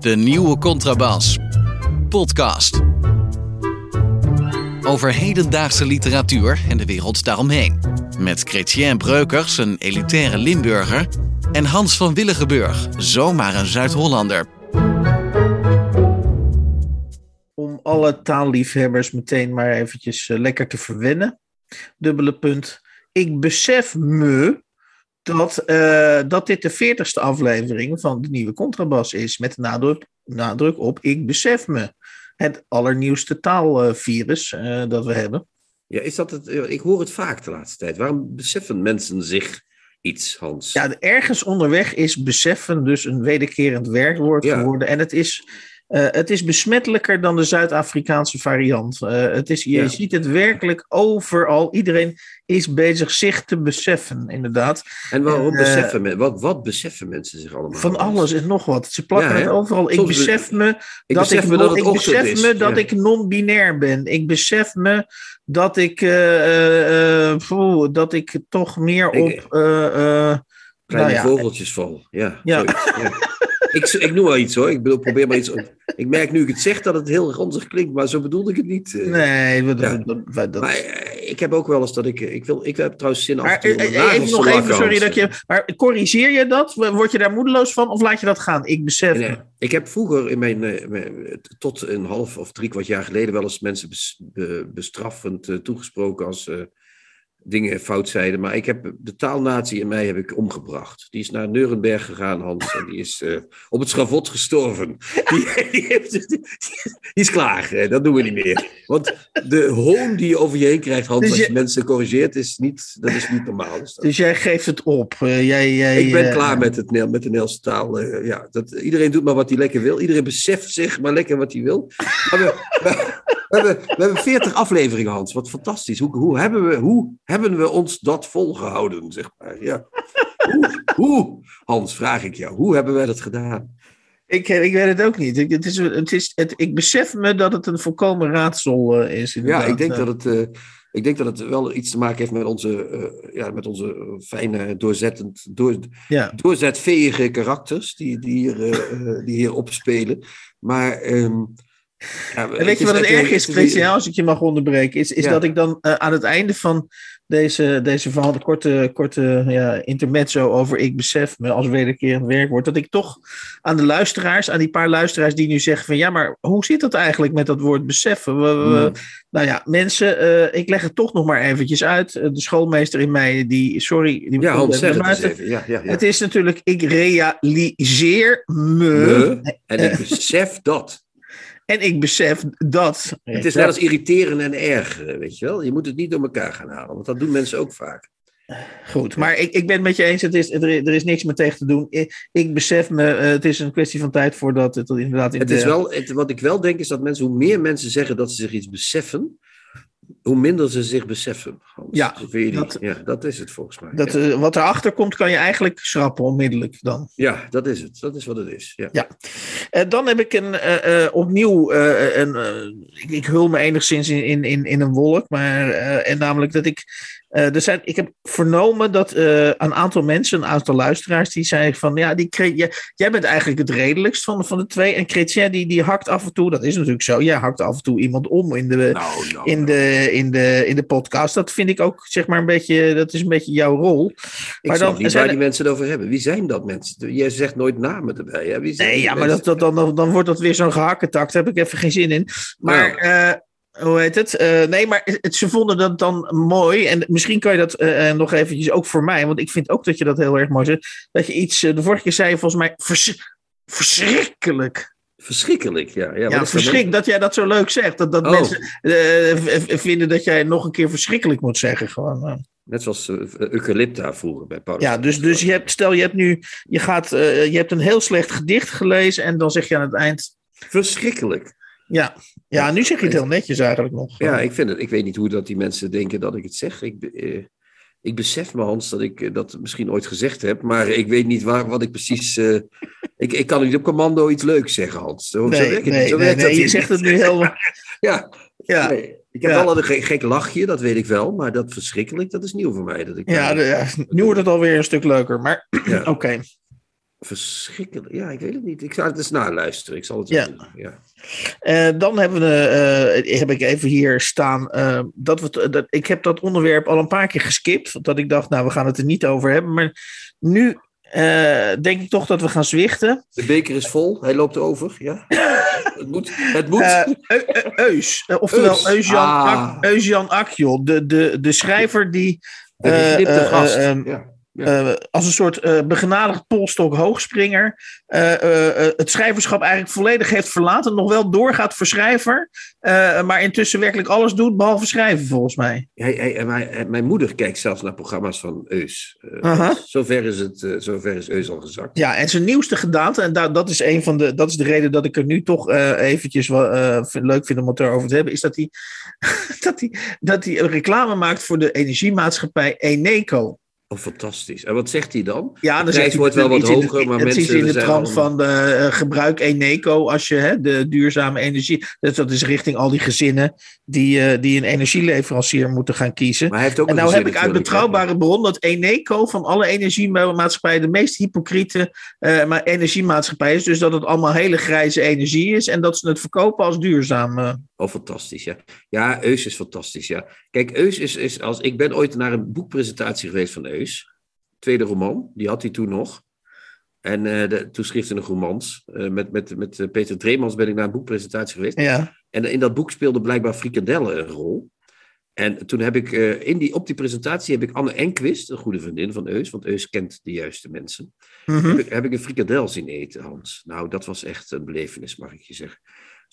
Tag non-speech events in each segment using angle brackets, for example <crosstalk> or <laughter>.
De nieuwe Contrabas. Podcast. Over hedendaagse literatuur en de wereld daaromheen. Met Chrétien Breukers, een elitaire Limburger. En Hans van Willigenburg, zomaar een Zuid-Hollander. Om alle taalliefhebbers meteen maar eventjes eh, lekker te verwennen. Dubbele punt. Ik besef me dat, eh, dat dit de veertigste aflevering van de nieuwe Contrabas is. Met nadruk, nadruk op ik besef me. Het allernieuwste taalvirus eh, dat we hebben. Ja, is dat het? Ik hoor het vaak de laatste tijd. Waarom beseffen mensen zich iets, Hans? Ja, ergens onderweg is beseffen dus een wederkerend werkwoord Ja. geworden. En het is, eh, het is besmettelijker dan de Zuid-Afrikaanse variant. Eh, het is, je Ja. ziet het werkelijk overal. Iedereen is bezig zich te beseffen, inderdaad. En waarom eh, beseffen men, wat, wat beseffen mensen zich allemaal? Van alles en nog wat. Ze plakken Ja, het overal. Ik besef me Ik dat besef ik, me dat besef is. me dat Ja. ik non-binair ben. Ik besef me dat ik, poeh, dat ik toch meer op. Kleine nou ja, vogeltjes val. Ja. Ja. <laughs> ik, ik noem wel iets hoor. Ik bedoel, probeer maar iets. op- Ik merk nu ik het zeg dat het heel ranzig klinkt, maar zo bedoelde ik het niet. eh. Nee, we- Ja. dat, dat, Maar eh, ik heb ook wel eens dat ik. Ik, wil, ik heb trouwens zin af Maar eh, om mijn eh, even te nog even, sorry dat je. Maar corrigeer je dat? Word je daar moedeloos van of laat je dat gaan? Ik besef. Nee, ik heb vroeger in mijn, eh, mijn- tot een half of drie kwart jaar geleden wel eens mensen bes- be- bestraffend eh, toegesproken als eh, dingen fout zeiden. Maar ik heb de taalnatie in mij heb ik omgebracht. Die is naar Nuremberg gegaan, Hans, en die is eh, op het schavot gestorven. <laughs> Die, die, heeft- die is klaar, dat doen we niet meer. Want de hoon die je over je heen krijgt, Hans, Dus als je- je mensen corrigeert, is niet, dat is niet normaal. Dus dat- Dus jij geeft het op. Eh, jij, jij, ik ben eh, klaar met, het, met de Nederlandse taal. ja, dat, iedereen doet maar wat hij lekker wil. Iedereen beseft zich maar lekker wat hij wil. Maar we, we, we hebben, we hebben 40 afleveringen, Hans. Wat fantastisch. Hoe, hoe, hebben, we, hoe hebben we ons dat volgehouden, zeg maar? Ja. Hoe, hoe, Hans, vraag ik jou. Hoe hebben wij dat gedaan? Ik, ik weet het ook niet. Ik, het is, het is, het, ik besef me dat het een volkomen raadsel eh, is. Ja, ik denk, dat het, eh, ik denk dat het wel iets te maken heeft met onze, eh, ja, met onze fijne, doorzettend, door, ja. doorzetveege karakters die, die, hier, die hier opspelen. Maar. ehm, ja, En weet je wat het erg is, Christian, als ik je mag onderbreken, is, is Ja. dat ik dan eh, aan het einde van deze, deze verhaal, de korte, korte ja, intermezzo over ik besef me als wederkerend werkwoord, dat ik toch aan de luisteraars, aan die paar luisteraars die nu zeggen van ja, maar hoe zit dat eigenlijk met dat woord beseffen? We, we- Hmm. Nou ja, mensen, eh, ik leg het toch nog maar eventjes uit. Eh, De schoolmeester in mij, die, sorry, die Ja, het even. Ja, ja, ja. Het is natuurlijk, ik realiseer me, Me, en ik <laughs> besef dat. En ik besef dat. Het is net als irriteren en ergeren, weet je wel. Je moet het niet door elkaar gaan halen, want dat doen mensen ook vaak. Goed, maar ik, ik ben het met je eens. Het is, er, er is niks meer tegen te doen. Ik, ik besef me, eh, het is een kwestie van tijd voordat het inderdaad in Het de... is wel, het, wat ik wel denk is dat mensen, hoe meer mensen zeggen dat ze zich iets beseffen, hoe minder ze zich beseffen. Ja, niet? dat- ja, dat is het volgens mij. Dat, ja. eh, wat erachter komt, kan je eigenlijk schrappen onmiddellijk dan. ja, dat is het. Dat is wat het is. Ja. Ja. Eh, dan heb ik een, eh, opnieuw een. ik, ik hul me enigszins in, in, in, in een wolk. Maar, en namelijk dat ik. Eh, er zijn, ik heb vernomen dat eh, een aantal mensen, een aantal luisteraars, die zeiden van ja, die, jij, jij bent eigenlijk het redelijkst van, van de twee. En Chrétien, die, die hakt af en toe, dat is natuurlijk zo, jij hakt af en toe iemand om in de, Nou, nou, in nou. de, in, de, in de podcast. Dat vind ik ook, zeg maar, een beetje, dat is een beetje jouw rol. Ik maar dan niet zijn waar die mensen het over hebben. Wie zijn dat mensen? Jij zegt nooit namen erbij. Hè? Wie zijn Nee, ja, maar dat, dat, dan, dan wordt dat weer zo'n gehakketakt. Daar heb ik even geen zin in. Maar, eh, hoe heet het? Eh, nee, maar het, ze vonden dat dan mooi. En misschien kan je dat eh, eh, nog eventjes ook voor mij. Want ik vind ook dat je dat heel erg mooi zegt. Dat je iets, de vorige keer zei je volgens mij, vers- verschrikkelijk. Verschrikkelijk, ja. ja, Ja, dat jij dat zo leuk zegt. Dat, dat Oh. mensen vinden dat jij nog een keer verschrikkelijk moet zeggen. Gewoon. Net zoals Eucalypta vroeger bij Paulus. Ja, dus, dus je hebt, stel je hebt nu, je, gaat, je hebt een heel slecht gedicht gelezen. En dan zeg je aan het eind, Verschrikkelijk. Ja, ja nu zeg je het heel netjes eigenlijk nog. Ja, ik vind het. Ik weet niet hoe dat die mensen denken dat ik het zeg. Ik, eh, ik besef me, Hans, dat ik eh, dat misschien ooit gezegd heb, maar ik weet niet waar, wat ik precies. eh, <laughs> ik, ik kan niet op commando iets leuks zeggen, Hans. Zo, zo nee, werkt nee. Zo nee, werkt nee, dat je zegt het nu heel... <laughs> Ja, Ja, nee. Ik heb Ja. wel een gek, gek lachje, dat weet ik wel, maar dat verschrikkelijk, dat is nieuw voor mij. Dat ik ja, de- ja, nu wordt het alweer een stuk leuker, maar <clears throat> oké. Verschrikkelijk. Ja, ik weet het niet. Ik zou het eens naluisteren. Ik zal het Ja. doen. Ja. Eh, dan hebben we, eh, heb ik even hier staan. eh, dat we, dat, ik heb dat onderwerp al een paar keer geskipt. Dat ik dacht, nou, we gaan het er niet over hebben. Maar nu denk ik toch dat we gaan zwichten. De beker is vol. Hij loopt over. Ja. het moet. Het moet. Eu- Eu- Eus, oftewel Eus. Eusjan, Ah. Ak- Akjol, de, de, de schrijver die de gast. ehm, ja. eh, als een soort eh begenadigd polstok hoogspringer eh, het schrijverschap eigenlijk volledig heeft verlaten. Nog wel doorgaat voor schrijver, maar intussen werkelijk alles doet behalve schrijven volgens mij. Hij, hij, en mijn, moeder kijkt zelfs naar programma's van Eus. Zover, is het, zover is Eus al gezakt. Ja, en zijn nieuwste gedaante, en da- dat, is een van de, dat is de reden dat ik er nu toch eventjes leuk vind om het erover te hebben, is dat hij, <laughs> dat hij, dat hij een reclame maakt voor de energiemaatschappij Eneco. Oh, fantastisch. En wat zegt hij dan? Ja, dan prijs zegt hij wordt wel wat de- hoger, maar het is mensen in de trant van de, eh, gebruik Eneco als je hè, de duurzame energie. Dus dat is richting al die gezinnen die, eh, die een energieleverancier moeten gaan kiezen. Maar hij heeft ook En nou heb ik uit betrouwbare bron dat Eneco van alle energiemaatschappijen de meest hypocriete eh, maar energiemaatschappij is. Dus dat het allemaal hele grijze energie is en dat ze het verkopen als duurzaam. eh. Oh, fantastisch, ja. Ja, Eus is fantastisch, ja. Kijk, Eus is, is als... Ik ben ooit naar een boekpresentatie geweest van Eus. Tweede roman, die had hij toen nog. En eh, de, toen schreef hij romans. Eh, met met, met eh, Peter Dreemans ben ik naar een boekpresentatie geweest. Ja. En in dat boek speelde blijkbaar frikadellen een rol. En toen heb ik, in die, op die presentatie heb ik Anne Enquist, een goede vriendin van Eus, want Eus kent de juiste mensen, Mhm. heb, ik, heb ik een frikadel zien eten, Hans. Nou, dat was echt een belevenis, mag ik je zeggen.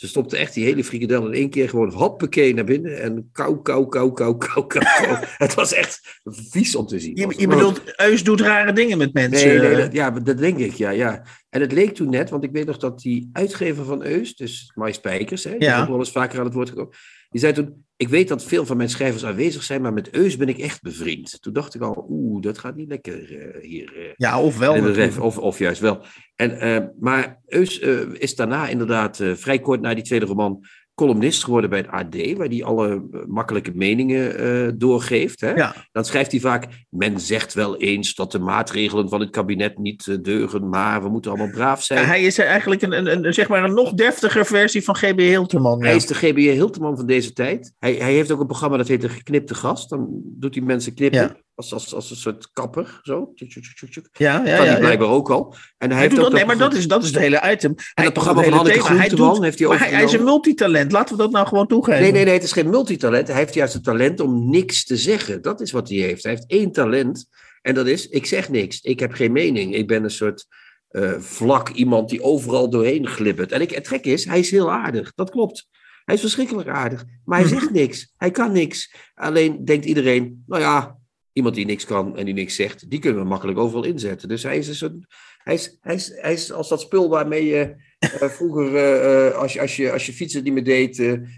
Ze stopte echt die hele frikadel in één keer gewoon hoppakee naar binnen en kou, kou, kou, kou, kou, kou. kou. <laughs> Het was echt vies om te zien. Je, bedoelt, Eus doet rare dingen met mensen. Nee, nee, dat, ja, dat denk ik, ja, ja. En het leek toen net, want ik weet nog dat die uitgever van Eus, dus Mai Spijkers, hè, die Ja. ook wel eens vaker aan het woord gekomen, die zei toen, ik weet dat veel van mijn schrijvers aanwezig zijn, maar met Eus ben ik echt bevriend. Toen dacht ik al, oeh, dat gaat niet lekker eh, hier. eh, Ja, of wel. of, of juist wel. En, eh, maar Eus is daarna inderdaad vrij kort na die tweede roman columnist geworden bij het AD, waar hij alle eh, makkelijke meningen eh, doorgeeft. Hè? Ja. Dan schrijft hij vaak: Men zegt wel eens dat de maatregelen van het kabinet niet eh, deugen, maar we moeten allemaal braaf zijn. Hij is eigenlijk een, een, een, zeg maar een nog deftiger versie van GB Hilterman. Ja. Hij is de GBJ Hilteman van deze tijd. Hij, hij heeft ook een programma dat heet De Geknipte Gast. Dan doet hij mensen knippen. Ja. Als, als, als een soort kapper. Zo. Tjuk, tjuk, tjuk, tjuk, tjuk. ja, ja, kan ja, hij ja. blijkbaar ook al. En hij, Hij heeft doet ook dat, nee, maar dat is, dat is het hele item. Hij, dat programma van Hanneke Groenteman heeft hij maar hij, hij is een multitalent. Laten we dat nou gewoon toegeven. Nee, nee, nee, het is geen multitalent. Hij heeft juist het talent om niks te zeggen. Dat is wat hij heeft. Hij heeft één talent. En dat is, ik zeg niks. Ik heb geen mening. Ik ben een soort eh, vlak iemand die overal doorheen glibbert. En ik, het gek is, hij is heel aardig. Dat klopt. Hij is verschrikkelijk aardig. Maar hij zegt niks. Hij kan niks. Alleen denkt iedereen, nou ja, iemand die niks kan en die niks zegt, die kunnen we makkelijk overal inzetten. Dus hij is een soort, hij is, hij is, hij is als dat spul waarmee je eh, vroeger, eh, eh, als, je, als, je, als je fietsen niet meer deed,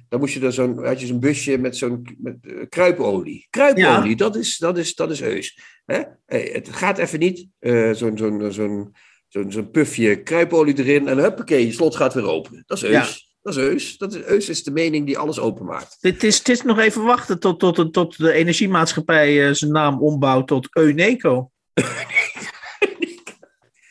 dan moest je er zo'n, had je zo'n busje met zo'n met, kruipolie. Kruipolie, dat, is, dat, is, dat is heus. Hè? Eh, het gaat even niet, zo'n zo'n zo'n zo'n zo'n pufje kruipolie erin en huppakee, je slot gaat weer open. Dat is heus. Dat is heus. Dat is, heus is de mening die alles openmaakt. Het is, het is nog even wachten tot, tot, tot de energiemaatschappij eh, zijn naam ombouwt tot Euneco. <laughs>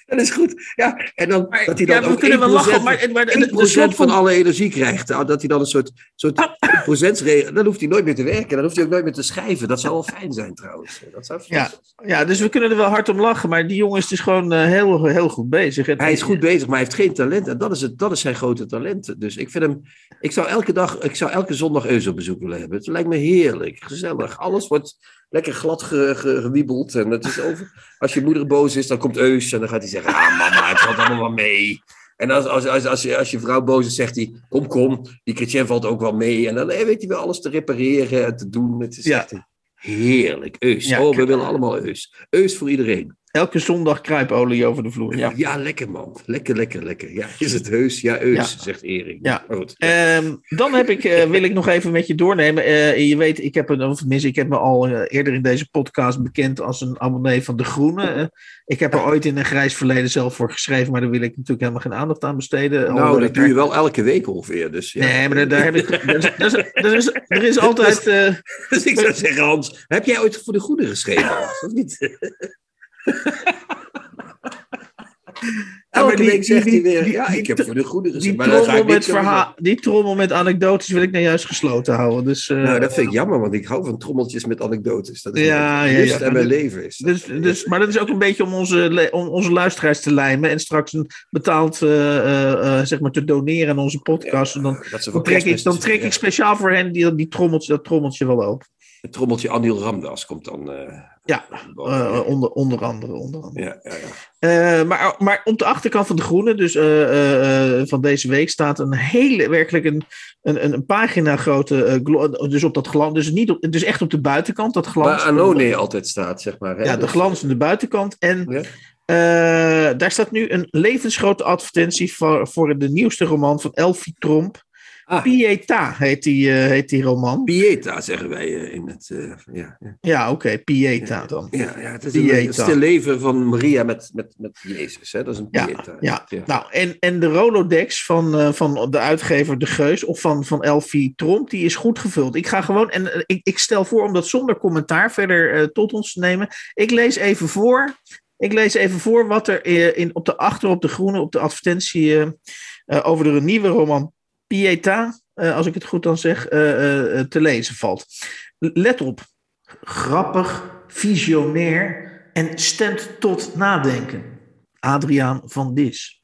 Dat is goed. Ja, en dan Maar, dat hij dan ja, ook kunnen wel 1% lachen, maar, maar de, de, de 1% slot van alle energie krijgt. Nou, Dat hij dan een soort, soort procentsregel... Dan hoeft hij nooit meer te werken. Dan hoeft hij ook nooit meer te schrijven. Dat zou wel fijn zijn trouwens. Dat zou Ja. Ja, dus we kunnen er wel hard om lachen, maar die jongen is dus gewoon eh, heel, heel goed bezig. Hij is goed bezig, maar hij heeft geen talent. En dat is, het, dat is zijn grote talent. Dus ik vind hem... Ik zou elke dag... Ik zou elke zondag Eus op bezoek willen hebben. Het lijkt me heerlijk. Gezellig. Alles wordt lekker glad ge- ge- gewiebeld. En het is over... Als je moeder boos is, dan komt Eus. En dan gaat hij zeggen... Ah mama, het valt allemaal wel mee. En als, als, als, als, je, als je vrouw boos is, zegt hij... Kom, kom. Die Chrétien valt ook wel mee. En dan eh, weet hij wel alles te repareren en te doen. Het is Ja. echt heerlijk. Eus. Ja, oh, we willen allemaal Eus. Eus voor iedereen. Elke zondag kruipolie over de vloer. Ja. Ja, lekker man. Lekker, lekker, lekker. Ja, is het heus? Ja, eus, Ja. zegt Erik. Ja. Goed. Ehm, dan heb ik, eh, wil ik nog even met je doornemen. Eh, je weet, ik heb, een, of tenminste, ik heb me al eh, eerder in deze podcast bekend als een abonnee van De Groene. Ik heb er ooit in een grijs verleden zelf voor geschreven, maar daar wil ik natuurlijk helemaal geen aandacht aan besteden. nou, dat doe je wel elke week ongeveer. Dus, ja. Nee, maar daar, daar heb ik. <laughs> Er is, er is, er altijd. <laughs> Dus ik zou zeggen, Hans, heb jij ooit voor de goede geschreven? Hans, of niet? Elke die- week zegt die- hij weer, ja, ik heb voor de groene Die. Maar dan ga trommel, ik met verhaal, die trommel met anekdotes wil ik nou juist gesloten houden. Dus, eh, Nou, dat vind ik jammer, want ik hou van trommeltjes met anekdotes. Dat is Ja, ja, en mijn leven. Is. Dus, dus, maar dat is ook een beetje om onze, om onze luisteraars te lijmen en straks een betaald, eh, eh, zeg maar, te doneren aan onze podcast. En dan, trek, ik, dan trek ja, ik speciaal voor hen die, die trommeltje, dat trommeltje wel open. Het trommeltje Anil Ramdas komt dan. eh, Ja. Eh, onder, onder andere. Onder andere. ja, ja, ja. Eh, maar, maar op de achterkant van de Groene, dus van deze week, staat een hele, werkelijk een, een, een, pagina grote, dus op dat glans, dus, niet op, dus echt op de buitenkant, dat glans. Waar Anone altijd staat, zeg maar. Hè? Ja, de Dus- glanzende buitenkant. En Ja. eh, daar staat nu een levensgrote advertentie voor, voor de nieuwste roman van Elfie Tromp. Ah. Pieta heet die, eh, heet die roman. Pieta zeggen wij eh, in het. eh, ja, ja. Ja, oké, Pieta dan. Ja, ja, het is Pieta. een, het is de leven van Maria met, met, met Jezus. Hè? Dat is een Ja, Pieta. ja. Nou, en, en de Rolodex van, van de uitgever De Geus of van, van Elfie Tromp, die is goed gevuld. Ik ga gewoon, en ik, ik stel voor om dat zonder commentaar verder tot ons te nemen. Ik lees even voor. Ik lees even voor wat er in, op de achter, op de groene, op de advertentie over de nieuwe roman Pieta, eh, als ik het goed dan zeg, eh, eh, te lezen valt. Let op. Grappig, visionair en stemt tot nadenken. Adriaan van Dis.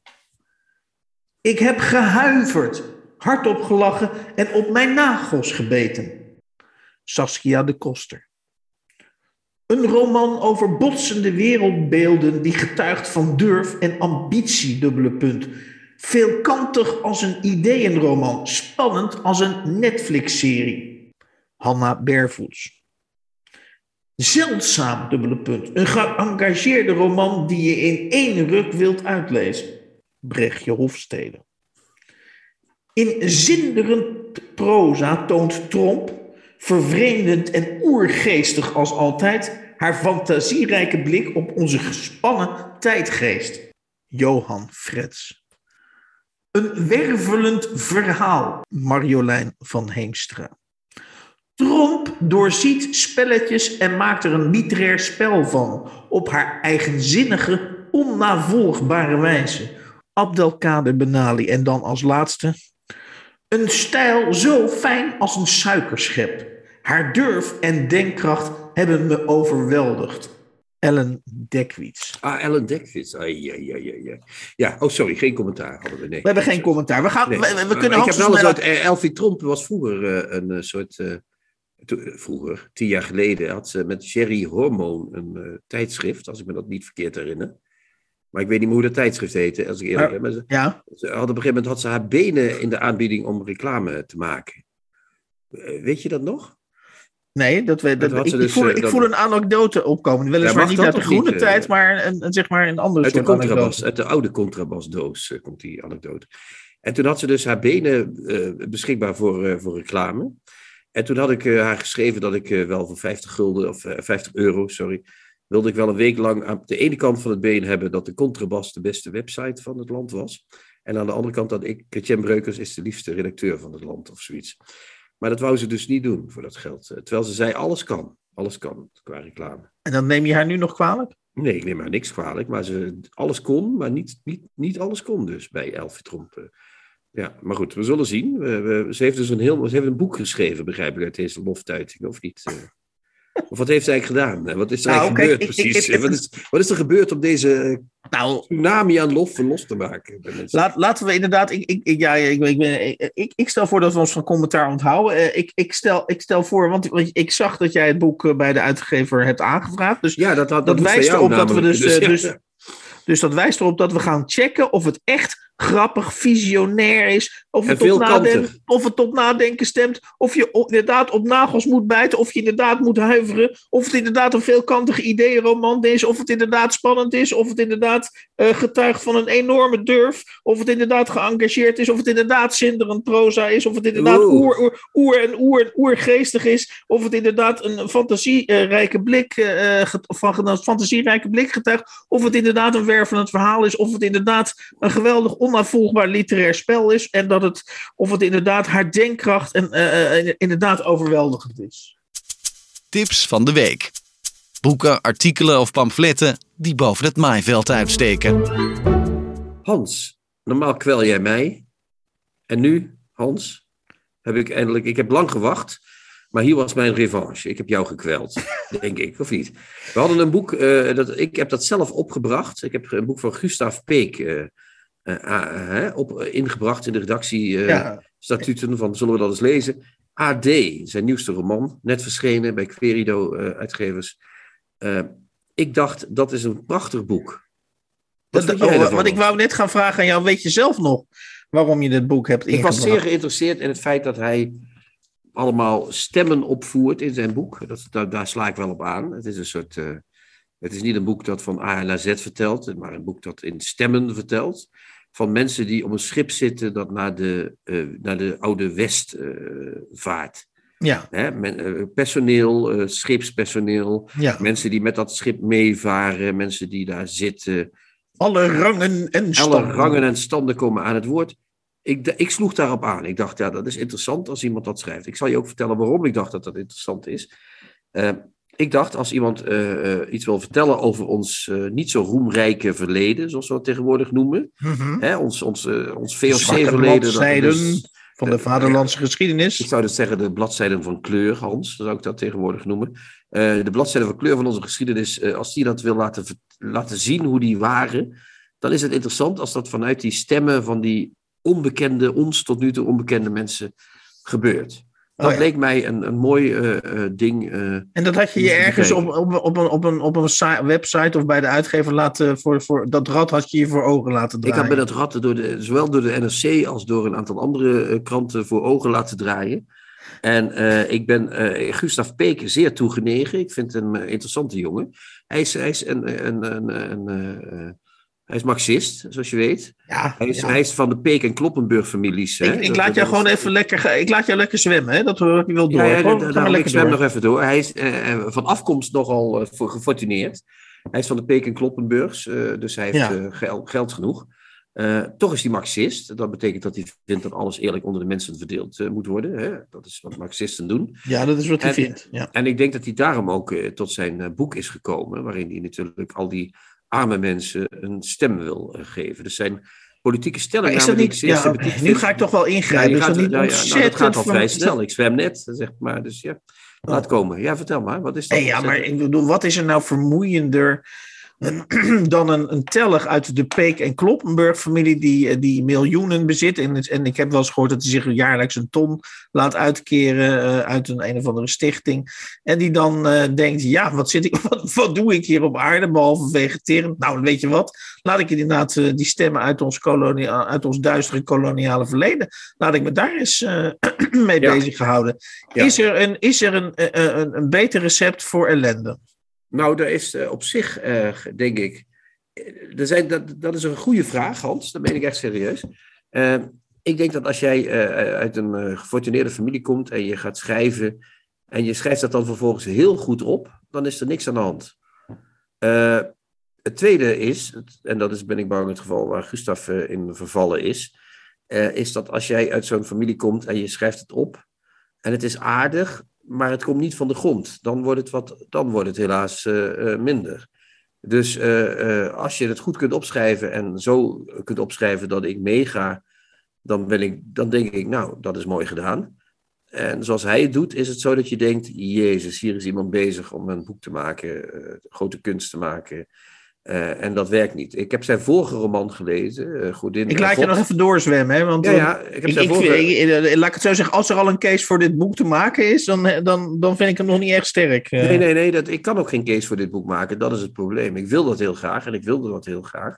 Ik heb gehuiverd, hardop gelachen en op mijn nagels gebeten. Saskia de Koster. Een roman over botsende wereldbeelden die getuigt van durf en ambitie, dubbele punt. Veelkantig als een ideeënroman, spannend als een Netflix-serie. Hanna Bervoets. Zeldzaam, dubbele punt. Een geëngageerde roman die je in één ruk wilt uitlezen. Brechtje Hofstede. In zinderend proza toont Tromp, vervreemdend en oergeestig als altijd, haar fantasierijke blik op onze gespannen tijdgeest. Johan Frets. Een wervelend verhaal, Marjolein van Heemstra. Tromp doorziet spelletjes en maakt er een literair spel van, op haar eigenzinnige, onnavolgbare wijze. Abdelkader Benali en dan als laatste. Een stijl zo fijn als een suikerschep. Haar durf en denkkracht hebben me overweldigd. Ellen Dekwits. Ah, Ellen Dekwits. Ah, ja, ja, ja, ja. Ja, oh sorry, geen commentaar hadden we. Nee. We hebben geen commentaar. We, gaan, Nee. we, we kunnen ik heb wel uit. eh, Elfie Tromp was vroeger eh, een eh, soort. vroeger, tien jaar geleden, had ze met Sherry Hormoon een tijdschrift, als ik me dat niet verkeerd herinner. Maar ik weet niet meer hoe dat tijdschrift heette, als ik eerlijk Maar- ben. Maar ze, Ja, ze had op een gegeven moment had ze haar benen in de aanbieding om reclame te maken. Weet je dat nog? Nee, dat we, dat, ik, dus, voel, eh, ik dat- voel een anekdote opkomen. Weliswaar niet uit de groene niet, eh? tijd, maar een, een- zeg maar een andere Uit de soort contrabas, anekdote. uit de oude contrabasdoos eh, komt die anekdote. En toen had ze dus haar benen beschikbaar voor, voor reclame. En toen had ik haar geschreven dat ik wel voor 50 gulden, of eh, 50 euro, sorry, wilde ik wel een week lang aan de ene kant van het been hebben dat de Contrabas de beste website van het land was. En aan de andere kant dat ik, Chrétien Breukers, is de liefste redacteur van het land of zoiets. Maar dat wou ze dus niet doen voor dat geld. Eh, Terwijl ze zei, alles kan. Alles kan qua reclame. En dan neem je haar nu nog kwalijk? Nee, ik neem haar niks kwalijk, maar ze, alles kon, maar niet, niet, niet alles kon dus bij Elfie Tromp. eh. Ja, maar goed, we zullen zien. We, we- ze heeft dus een heel, ze heeft een boek geschreven, begrijp ik, uit deze loftuiting, of niet? Of wat heeft ze eigenlijk gedaan? Wat is er Nou, eigenlijk kijk, gebeurd ik- precies? ik- wat, is, wat is er gebeurd om deze eh, Nou, tsunami aan lof los te maken? Laat, laten we inderdaad. Ik, ja, ik, ik, ben- ik, ik stel voor dat we ons van commentaar onthouden. Eh, ik, ik, stel, ik stel voor, want, want ik zag dat jij het boek eh, bij de uitgever hebt aangevraagd. Dus, ja, dat, dat wijst erop dat we dus, ja, dus- ja. dus dat wijst erop dat we gaan checken of het echt grappig, visionair is. Of het, tot veelkantig. nadenken, of het tot nadenken stemt. Of je inderdaad op nagels moet bijten. Of je inderdaad moet huiveren. Of het inderdaad een veelkantige ideeënroman is. Of het inderdaad spannend is. Of het inderdaad eh, getuigt van een enorme durf. Of het inderdaad geëngageerd is. Of het inderdaad zinderend proza is. Of het inderdaad oer, oer, oer en oer en oergeestig is. Of het inderdaad een fantasierijke blik, get- van een fantasierijke blik getuigt. Of het inderdaad een wervelend verhaal is. Of het inderdaad een geweldig onnavolgbaar literair spel is. En dat het, of het inderdaad haar denkkracht en eh, eh, inderdaad overweldigend is. Tips van de week. Boeken, artikelen of pamfletten die boven het maaiveld uitsteken. Hans, normaal kwel jij mij. En nu, Hans, heb ik eindelijk, ik heb lang gewacht, maar hier was mijn revanche. Ik heb jou gekweld, <laughs> denk ik, of niet? We hadden een boek, eh, dat, ik heb dat zelf opgebracht. Ik heb een boek van Gustav Peek uh, op, ingebracht in de redactie ja. statuten van, zullen we dat eens lezen? AD, zijn nieuwste roman, net verschenen bij Querido uitgevers. ik dacht, dat is een prachtig boek. Dat, oh, ik wou net gaan vragen aan jou, weet je zelf nog waarom je dit boek hebt ingebracht? Ik was zeer geïnteresseerd in het feit dat hij allemaal stemmen opvoert in zijn boek. Dat, daar, daar sla ik wel op aan. Het is een soort... Uh, het is niet een boek dat van A naar Z vertelt, maar een boek dat in stemmen vertelt. Van mensen die op een schip zitten dat naar de, uh, naar de oude West uh, vaart. Ja. Hè, men, personeel, scheepspersoneel, ja. mensen die met dat schip meevaren, mensen die daar zitten. Alle rangen en standen. Alle rangen en standen komen aan het woord. Ik, ik sloeg daarop aan. Ik dacht, ja, dat is interessant als iemand dat schrijft. Ik zal je ook vertellen waarom ik dacht dat dat interessant is. Uh, ik dacht, als iemand uh, uh, iets wil vertellen over ons niet zo roemrijke verleden, zoals we het tegenwoordig noemen, mm -hmm. hè, ons, ons, ons VOC-verleden. van de vaderlandse geschiedenis. Ik zou dat zeggen, de bladzijden van kleur, Hans, zou ik dat tegenwoordig noemen. de bladzijden van kleur van onze geschiedenis, als die dat wil laten, laten zien hoe die waren, dan is het interessant als dat vanuit die stemmen van die onbekende, ons tot nu toe onbekende mensen gebeurt. Dat oh, ja. leek mij een, een mooi uh, uh, ding. Uh, en dat had je je ergens op, op, op, een, op een, op een website of bij de uitgever laten voor, voor dat rad had je je voor ogen laten draaien. Ik had bij dat rad door de, zowel door de NRC als door een aantal andere kranten voor ogen laten draaien. En ik ben Gustav Peek zeer toegenegen. Ik vind hem een interessante jongen. Hij is, hij is een, een, een, een hij is marxist, zoals je weet. Ja, hij, is, hij is van de Peek- en Kloppenburg-families. Ik, ik, laat jou gewoon even lekker, ik laat jou lekker zwemmen, hè? dat hoor ik wil door. Ja, ja, ik zwem nog even door. Hij is uh, van afkomst nogal uh, gefortuneerd. Hij is van de Peek- en Kloppenburgs, uh, dus hij heeft geld, geld genoeg. toch is hij marxist. Dat betekent dat hij vindt dat alles eerlijk onder de mensen verdeeld moet worden. Hè? Dat is wat marxisten doen. Ja, dat is wat hij vindt. Ja. En ik denk dat hij daarom ook tot zijn boek is gekomen, waarin hij natuurlijk al die arme mensen een stem wil eh, geven. Dus zijn politieke stellingen. Is dat niet, ja, nu ga ik toch wel ingrijpen. Ja, gaat, niet nou, ja, nou, dat gaat al vrij snel. Ik zwem net, zeg maar. Dus ja, laat komen. Ja, vertel maar. Wat is dat? Hey, ja, maar ik bedoel, wat is er nou vermoeiender <clears throat> dan een, een teller uit de Peek- en Kloppenburg-familie die, eh, die miljoenen bezit. En, en ik heb wel eens gehoord dat hij zich jaarlijks een ton laat uitkeren uh, uit een een of andere stichting. En die dan uh, denkt, ja, wat, zit ik, <laughs> wat, wat doe ik hier op aarde behalve vegeteren? Nou, weet je wat? Laat ik inderdaad uh, die stemmen uit ons, kolonia, uit ons duistere koloniale verleden, laat ik me daar eens <clears throat> mee ja. bezig houden. Ja. Is er, een, is er een, een, een beter recept voor ellende? Nou, daar is uh, op zich, uh, denk ik. Eh, er zijn, dat, dat is een goede vraag, Hans. Dat meen ik echt serieus. Ik denk dat als jij uit een gefortuneerde familie komt en je gaat schrijven. en je schrijft dat dan vervolgens heel goed op, dan is er niks aan de hand. het tweede is, en dat is ben ik bang het geval waar Gustav in vervallen is. is dat als jij uit zo'n familie komt en je schrijft het op. en het is aardig, maar het komt niet van de grond. Dan wordt het, wat, dan wordt het helaas uh, minder. Dus uh, als je het goed kunt opschrijven en zo kunt opschrijven dat ik meega, dan, ben ik, dan denk ik, nou, dat is mooi gedaan. En zoals hij het doet, is het zo dat je denkt: Jezus, hier is iemand bezig om een boek te maken, grote kunst te maken. Uh, en dat werkt niet. Ik heb zijn vorige roman gelezen, uh, Godin. Ik laat je nog even doorzwemmen, hè? Want ja, ja, ik heb zijn ik, vorige... ik, laat ik het zo zeggen, als er al een case voor dit boek te maken is, dan, dan, dan vind ik hem nog niet echt sterk. Nee, nee, nee, dat, ik kan ook geen case voor dit boek maken. Dat is het probleem. Ik wil dat heel graag en ik wilde dat heel graag.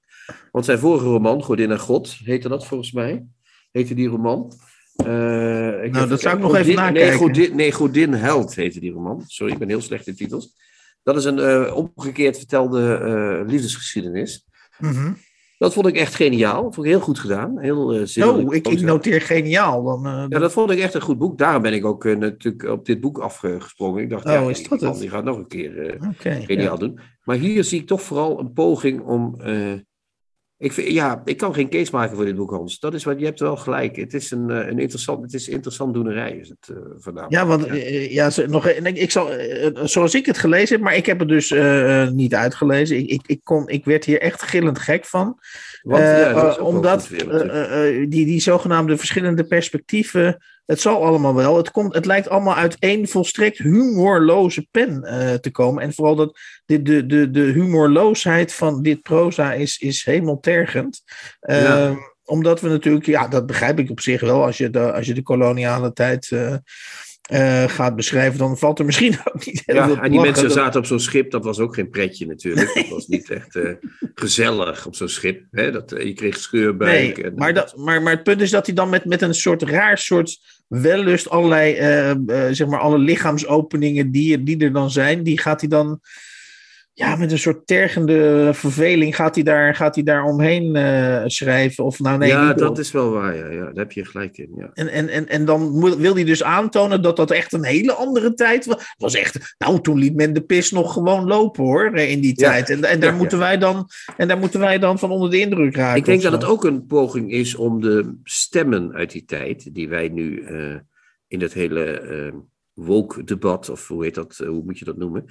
Want zijn vorige roman, Godin en God, heette dat volgens mij? Heette die roman? Uh, nou, dat zou ik nog even nakijken. Nee Godin, nee, Godin Held heette die roman. Sorry, ik ben heel slecht in titels. Dat is een uh, omgekeerd vertelde uh, liefdesgeschiedenis. Mm -hmm. Dat vond ik echt geniaal. Dat vond ik heel goed gedaan. Heel uh, Oh, ik, ik, noteer geniaal. Dan, uh, ja, dat vond ik echt een goed boek. Daarom ben ik ook uh, natuurlijk op dit boek afgesprongen. Ik dacht, oh, ja, is dat die, die gaat nog een keer okay, geniaal ja. doen. Maar hier zie ik toch vooral een poging om... Ik, vind, ja, ik kan geen case maken voor dit boek, Hans. Dat is wat, je hebt wel gelijk. Het is een, een interessant, het is interessant doenerij, is het uh, vandaag. Ja, want ja. ja nog, ik zal, zoals ik het gelezen heb, maar ik heb het dus uh, niet uitgelezen. Ik, ik, ik, kon, ik werd hier echt gillend gek van. Want, ja, omdat weer, die, die zogenaamde verschillende perspectieven het zal allemaal wel. Het, komt, het lijkt allemaal uit één volstrekt humorloze pen uh, te komen. En vooral dat de, de, de, de humorloosheid van dit proza is, is hemeltergend. Uh, ja. Omdat we natuurlijk, ja, dat begrijp ik op zich wel, als je de, als je de koloniale tijd. Uh, uh, gaat beschrijven, dan valt er misschien <laughs> ook niet heel ja, veel en die mensen zaten op zo'n schip, dat was ook geen pretje natuurlijk. Dat was niet echt uh, gezellig op zo'n schip. Hè? Dat, uh, je kreeg scheurbuik. Nee, en, maar, dat, maar, maar het punt is dat hij dan met, met een soort raar soort wellust allerlei, zeg maar, alle lichaamsopeningen die, die er dan zijn, die gaat hij dan ja, met een soort tergende verveling gaat hij daar, gaat hij daar omheen uh, schrijven. Of nou, nee, ja, dat is wel waar. Ja, ja, daar heb je gelijk in. Ja. En, en, en, en dan wil hij dus aantonen dat dat echt een hele andere tijd was. Het was echt, nou, toen liet men de pis nog gewoon lopen hoor, in die tijd. En, en, daar ja, moeten wij dan, en daar moeten wij dan van onder de indruk raken. Ik denk dat het ook een poging is om de stemmen uit die tijd, die wij nu uh, in het hele uh, woke-debat, of hoe heet dat, hoe moet je dat noemen?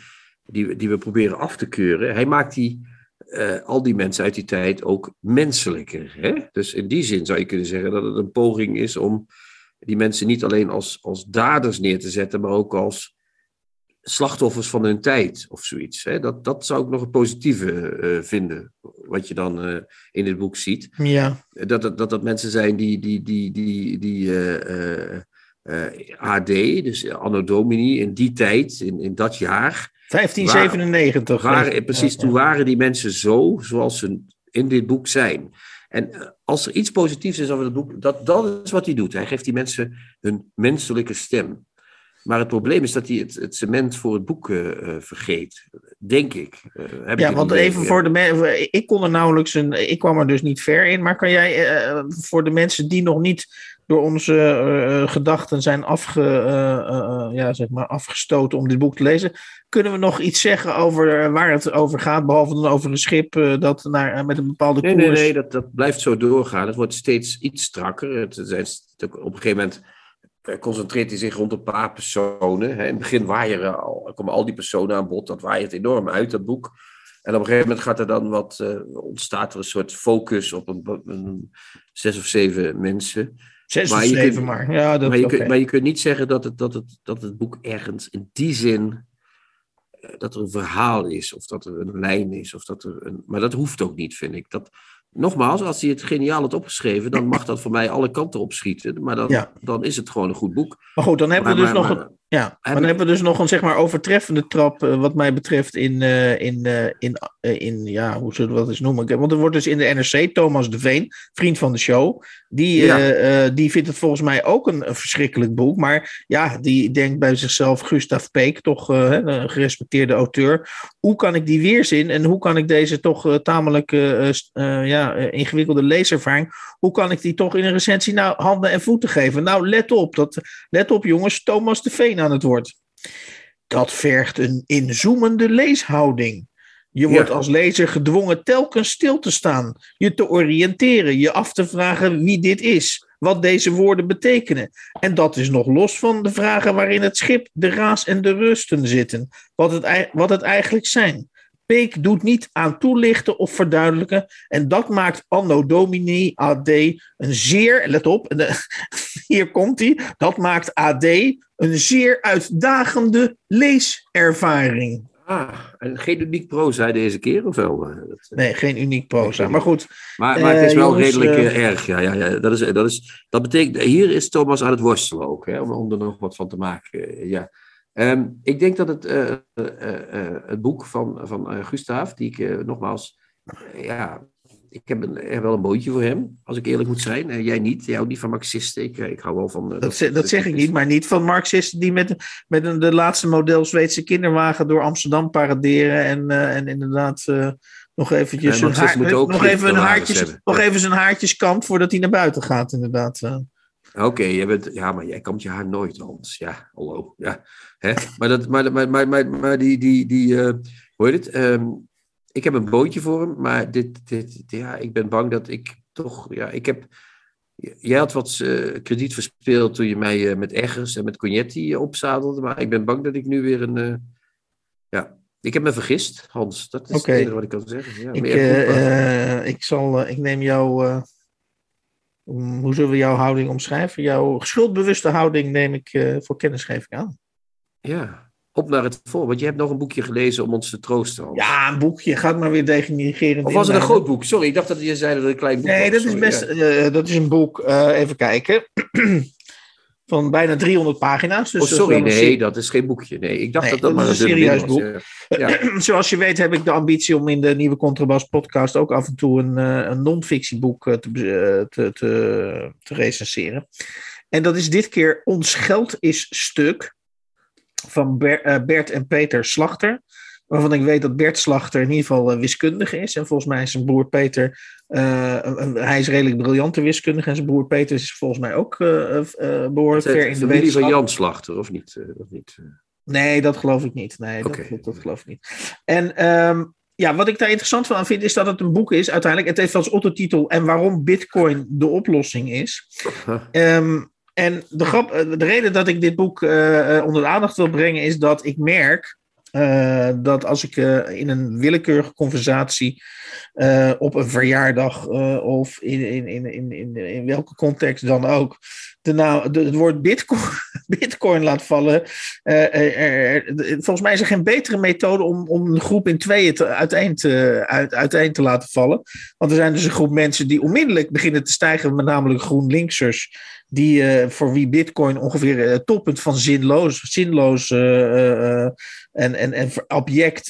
Die, die we proberen af te keuren, hij maakt die, uh, al die mensen uit die tijd ook menselijker. Hè? Dus in die zin zou je kunnen zeggen dat het een poging is om die mensen niet alleen als, als daders neer te zetten, maar ook als slachtoffers van hun tijd of zoiets. Hè? Dat, dat zou ik nog een positieve uh, vinden, wat je dan uh, in dit boek ziet. Ja. Dat, dat, dat dat mensen zijn die, die, die, die, die AD, dus Anno Domini, in die tijd, in, in dat jaar, 1597. Waren, waren, precies, toen waren die mensen zo zoals ze in dit boek zijn. En als er iets positiefs is over het boek, dat, dat is wat hij doet. Hij geeft die mensen hun menselijke stem. Maar het probleem is dat hij het, het cement voor het boek uh, vergeet. Denk ik. Uh, heb ja, ik want even voor de mensen. Ik kon er nauwelijks een. Ik kwam er dus niet ver in. Maar kan jij uh, voor de mensen die nog niet door onze uh, gedachten zijn afge, uh, ja, zeg maar afgestoten om dit boek te lezen. Kunnen we nog iets zeggen over waar het over gaat, behalve dan over een schip dat naar, met een bepaalde koers... Nee, nee, dat, dat blijft zo doorgaan. Het wordt steeds iets strakker. Het, het, op een gegeven moment concentreert hij zich rond een paar personen. In het begin waaieren al, komen al die personen aan bod. Dat waait enorm uit, dat boek. En op een gegeven moment gaat er dan wat, uh, ontstaat er een soort focus op een, een zes of zeven mensen. Zes maar of zeven kunt, maar. Ja, dat, maar, je okay. kunt, maar je kunt niet zeggen dat het, dat, het, dat het boek ergens in die zin. dat er een verhaal is, of dat er een lijn is, of dat er een. Maar dat hoeft ook niet, vind ik. Dat, nogmaals, als hij het geniaal had opgeschreven, dan mag dat voor mij alle kanten opschieten. Maar dan, ja. dan is het gewoon een goed boek. Maar goed, dan hebben maar, we dus maar, nog. Een, ja, maar dan hebben we dus nog een zeg maar overtreffende trap, uh, wat mij betreft, in, uh, in, uh, in, in, ja, hoe zullen we dat eens noemen? Want er wordt dus in de NRC, Thomas de Veen, vriend van de show, die, ja. die vindt het volgens mij ook een, een, verschrikkelijk boek. Maar ja, die denkt bij zichzelf, Gustav Peek, toch een gerespecteerde auteur. Hoe kan ik die weerzin en hoe kan ik deze toch tamelijk ja, ingewikkelde leeservaring, hoe kan ik die toch in een recensie nou handen en voeten geven? Nou, let op, dat, let op jongens, Thomas de Veen aan het woord. Dat vergt een inzoomende leeshouding. Je wordt ja. als lezer gedwongen telkens stil te staan, je te oriënteren, je af te vragen wie dit is, wat deze woorden betekenen. En dat is nog los van de vragen waarin het schip, de raas en de rusten zitten, wat het, wat het eigenlijk zijn. Peek doet niet aan toelichten of verduidelijken. En dat maakt Anno Domini AD een zeer, let op, hier komt hij. Dat maakt AD een zeer uitdagende leeservaring. Ah, en geen uniek proza deze keer, of wel? Dat, nee, geen uniek proza. Maar goed. Maar, maar het is wel uh, redelijk uh, erg. Ja, ja, ja. Dat, is, dat, is, dat betekent, hier is Thomas aan het worstelen ook, hè, om, om er nog wat van te maken. Ja. Um, ik denk dat het, uh, uh, het boek van, van Gustav, die ik nogmaals, ja, ik heb, een, heb wel een bootje voor hem, als ik eerlijk moet zijn. jij niet, jij houdt niet van Marxisten. Ik, ik hou wel van. dat, dat, dat, dat zeg ik niet, maar niet van Marxisten die met, met een, de laatste model Zweedse kinderwagen door Amsterdam paraderen en, en inderdaad nog eventjes ja, haar, nog even een haartjes, nog even zijn haartjes kamp voordat hij naar buiten gaat, inderdaad. Oké, okay, bent, ja, maar jij kampt je haar nooit, Hans. Ja, hallo. Ja. Hè? Maar, dat, maar, maar, maar, maar, maar die, die, die uh, hoe heet het? Um, ik heb een bootje voor hem, maar dit, dit, ja, ik ben bang dat ik toch, ja, ik heb, jij had wat uh, krediet verspeeld toen je mij uh, met Eggers en met Cognetti opzadelde, maar ik ben bang dat ik nu weer een, ja, ik heb me vergist, Hans. Dat is okay. het enige wat ik kan zeggen. Ja, ik, ik, zal, ik neem jou, hoe zullen we jouw houding omschrijven? Jouw schuldbewuste houding neem ik voor kennisgeving aan. Ja, op naar het voor. Want je hebt nog een boekje gelezen om ons te troosten. Ja, een boekje. Gaat maar weer denigreren. Of was het een groot boek? Sorry, ik dacht dat je zei dat het een klein boek nee, was. Nee, dat is best. Uh, dat is een boek. Uh, even kijken. <clears throat> Van bijna 300 pagina's. Dus oh, sorry, nee, dat is geen boekje. Nee, ik dacht nee, dat dat, dat maar een serieus boek. Ja. <clears throat> Zoals je weet heb ik de ambitie om in de nieuwe Contrabas podcast ook af en toe een, uh, een non-fictieboek te, te, te, te recenseren. En dat is dit keer Ons Geld is Stuk van eh, Bert en Peter Slachter. Waarvan ik weet dat Bert Slachter in ieder geval uh, wiskundige is. En volgens mij is zijn broer Peter. Uh, hij is redelijk briljante wiskundige. En zijn broer Peter is volgens mij ook behoorlijk ver in de wetenschap. van Jan Slachter, of niet? of niet? Nee, dat geloof ik niet. Nee, dat, dat, dat geloof ik niet. En um, ja, wat ik daar interessant van vind, is dat het een boek is uiteindelijk. Het heeft als ondertitel En waarom Bitcoin de oplossing is. Um, <laughs> en de, grap, eh, de reden dat ik dit boek uh, onder de aandacht wil brengen is dat ik merk dat als ik in een willekeurige conversatie op een verjaardag of in, in, in, in, in, welke context dan ook de, nou, de, het woord bitcoin, <laughs> bitcoin laat vallen. Volgens mij is er geen betere methode om, om een groep in tweeën te, uiteen, te, uit, uiteen te laten vallen. Want er zijn dus een groep mensen die onmiddellijk beginnen te stijgen, met namelijk GroenLinksers die, uh, voor wie Bitcoin ongeveer het toppunt van zinloos, zinloos uh, uh, en, en, en object,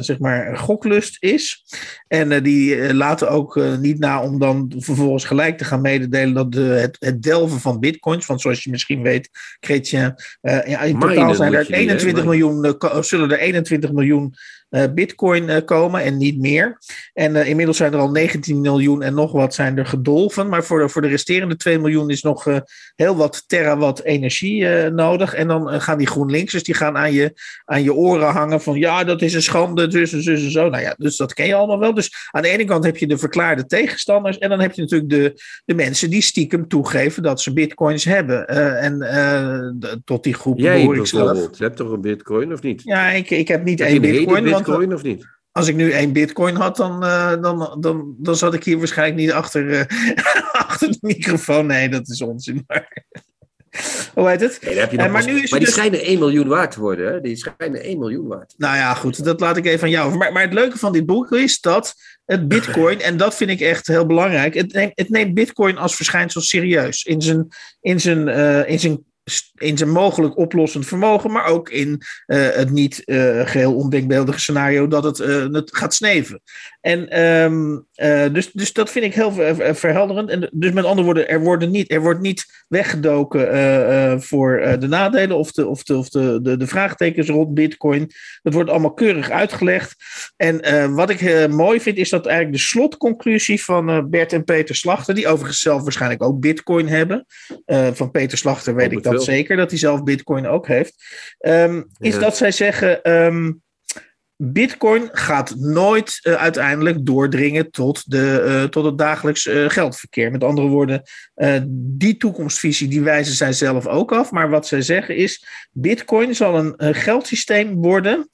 zeg maar, goklust is. En die laten ook niet na om dan vervolgens gelijk te gaan mededelen dat de, het, het delven van Bitcoins, want zoals je misschien weet, Chrétien, ja, in totaal zijn er 21 miljoen, zullen er 21 miljoen bitcoin uh, komen en niet meer. En uh, inmiddels zijn er al 19 miljoen en nog wat zijn er gedolven. Maar voor de, voor de resterende 2 miljoen is nog heel wat terawatt energie nodig. En dan gaan die GroenLinksers die gaan aan je, aan je oren hangen van ja, dat is een schande, dus en dus en zo. Nou ja, dus dat ken je allemaal wel. Dus aan de ene kant heb je de verklaarde tegenstanders. En dan heb je natuurlijk de, de mensen die stiekem toegeven dat ze bitcoins hebben. en tot die groep Jij behoor ik zelf. Je hebt toch een bitcoin of niet? Ja, ik, ik heb niet één bitcoin bitcoin of niet? Als ik nu één bitcoin had, dan, uh, dan, dan, dan zat ik hier waarschijnlijk niet achter, uh, <laughs> achter de microfoon. Nee, dat is onzin. Maar... Hoe heet het? Nee, heb je uh, maar, nu is maar die dus... schijnen 1 miljoen waard te worden. Hè? Die schijnen 1 miljoen waard. Nou ja, goed. Dat laat ik even aan jou. Maar, maar het leuke van dit boek is dat het bitcoin, en dat vind ik echt heel belangrijk, het neemt, het neemt bitcoin als verschijnsel serieus. In zijn, in zijn, in zijn in zijn mogelijk oplossend vermogen, maar ook in uh, het niet uh, geheel ondenkbeeldige scenario dat het, het gaat sneven. En um, dus, dus dat vind ik heel verhelderend. En dus met andere woorden, er, worden niet, er wordt niet weggedoken voor de nadelen of, de, of, de, of de, de, de vraagtekens rond Bitcoin. Dat wordt allemaal keurig uitgelegd. En wat ik mooi vind, is dat eigenlijk de slotconclusie van Bert en Peter Slachter, die overigens zelf waarschijnlijk ook Bitcoin hebben. van Peter Slachter weet ik dat zeker dat hij zelf Bitcoin ook heeft. Um, is dat zij zeggen. Um, Bitcoin gaat nooit uh, uiteindelijk doordringen tot, de, uh, tot het dagelijks uh, geldverkeer. Met andere woorden, die toekomstvisie die wijzen zij zelf ook af. Maar wat zij zeggen is: Bitcoin zal een geldsysteem worden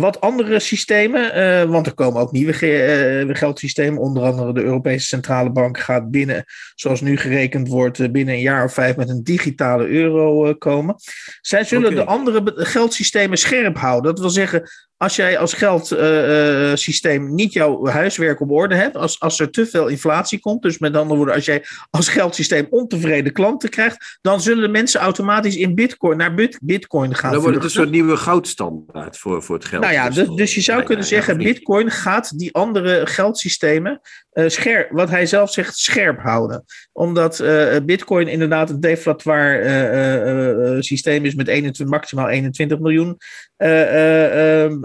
wat andere systemen, uh, want er komen ook nieuwe ge uh, geldsystemen. Onder andere de Europese Centrale Bank gaat binnen, zoals nu gerekend wordt, uh, binnen een jaar of vijf met een digitale euro komen. Zij zullen okay. de andere geldsystemen scherp houden. Dat wil zeggen, als jij als geldsysteem uh, niet jouw huiswerk op orde hebt, als, als er te veel inflatie komt, dus met andere woorden, als jij als geldsysteem ontevreden klanten krijgt, dan zullen de mensen automatisch in bitcoin, naar bit, bitcoin gaan. Dan wordt het een soort nieuwe goudstandaard voor, voor het geld. Nou ja, dus, dus je zou kunnen zeggen, bitcoin gaat die andere geldsystemen uh, scherp, wat hij zelf zegt, scherp houden. Omdat uh, bitcoin inderdaad een deflatoir systeem is met 21, maximaal 21 miljoen ehm,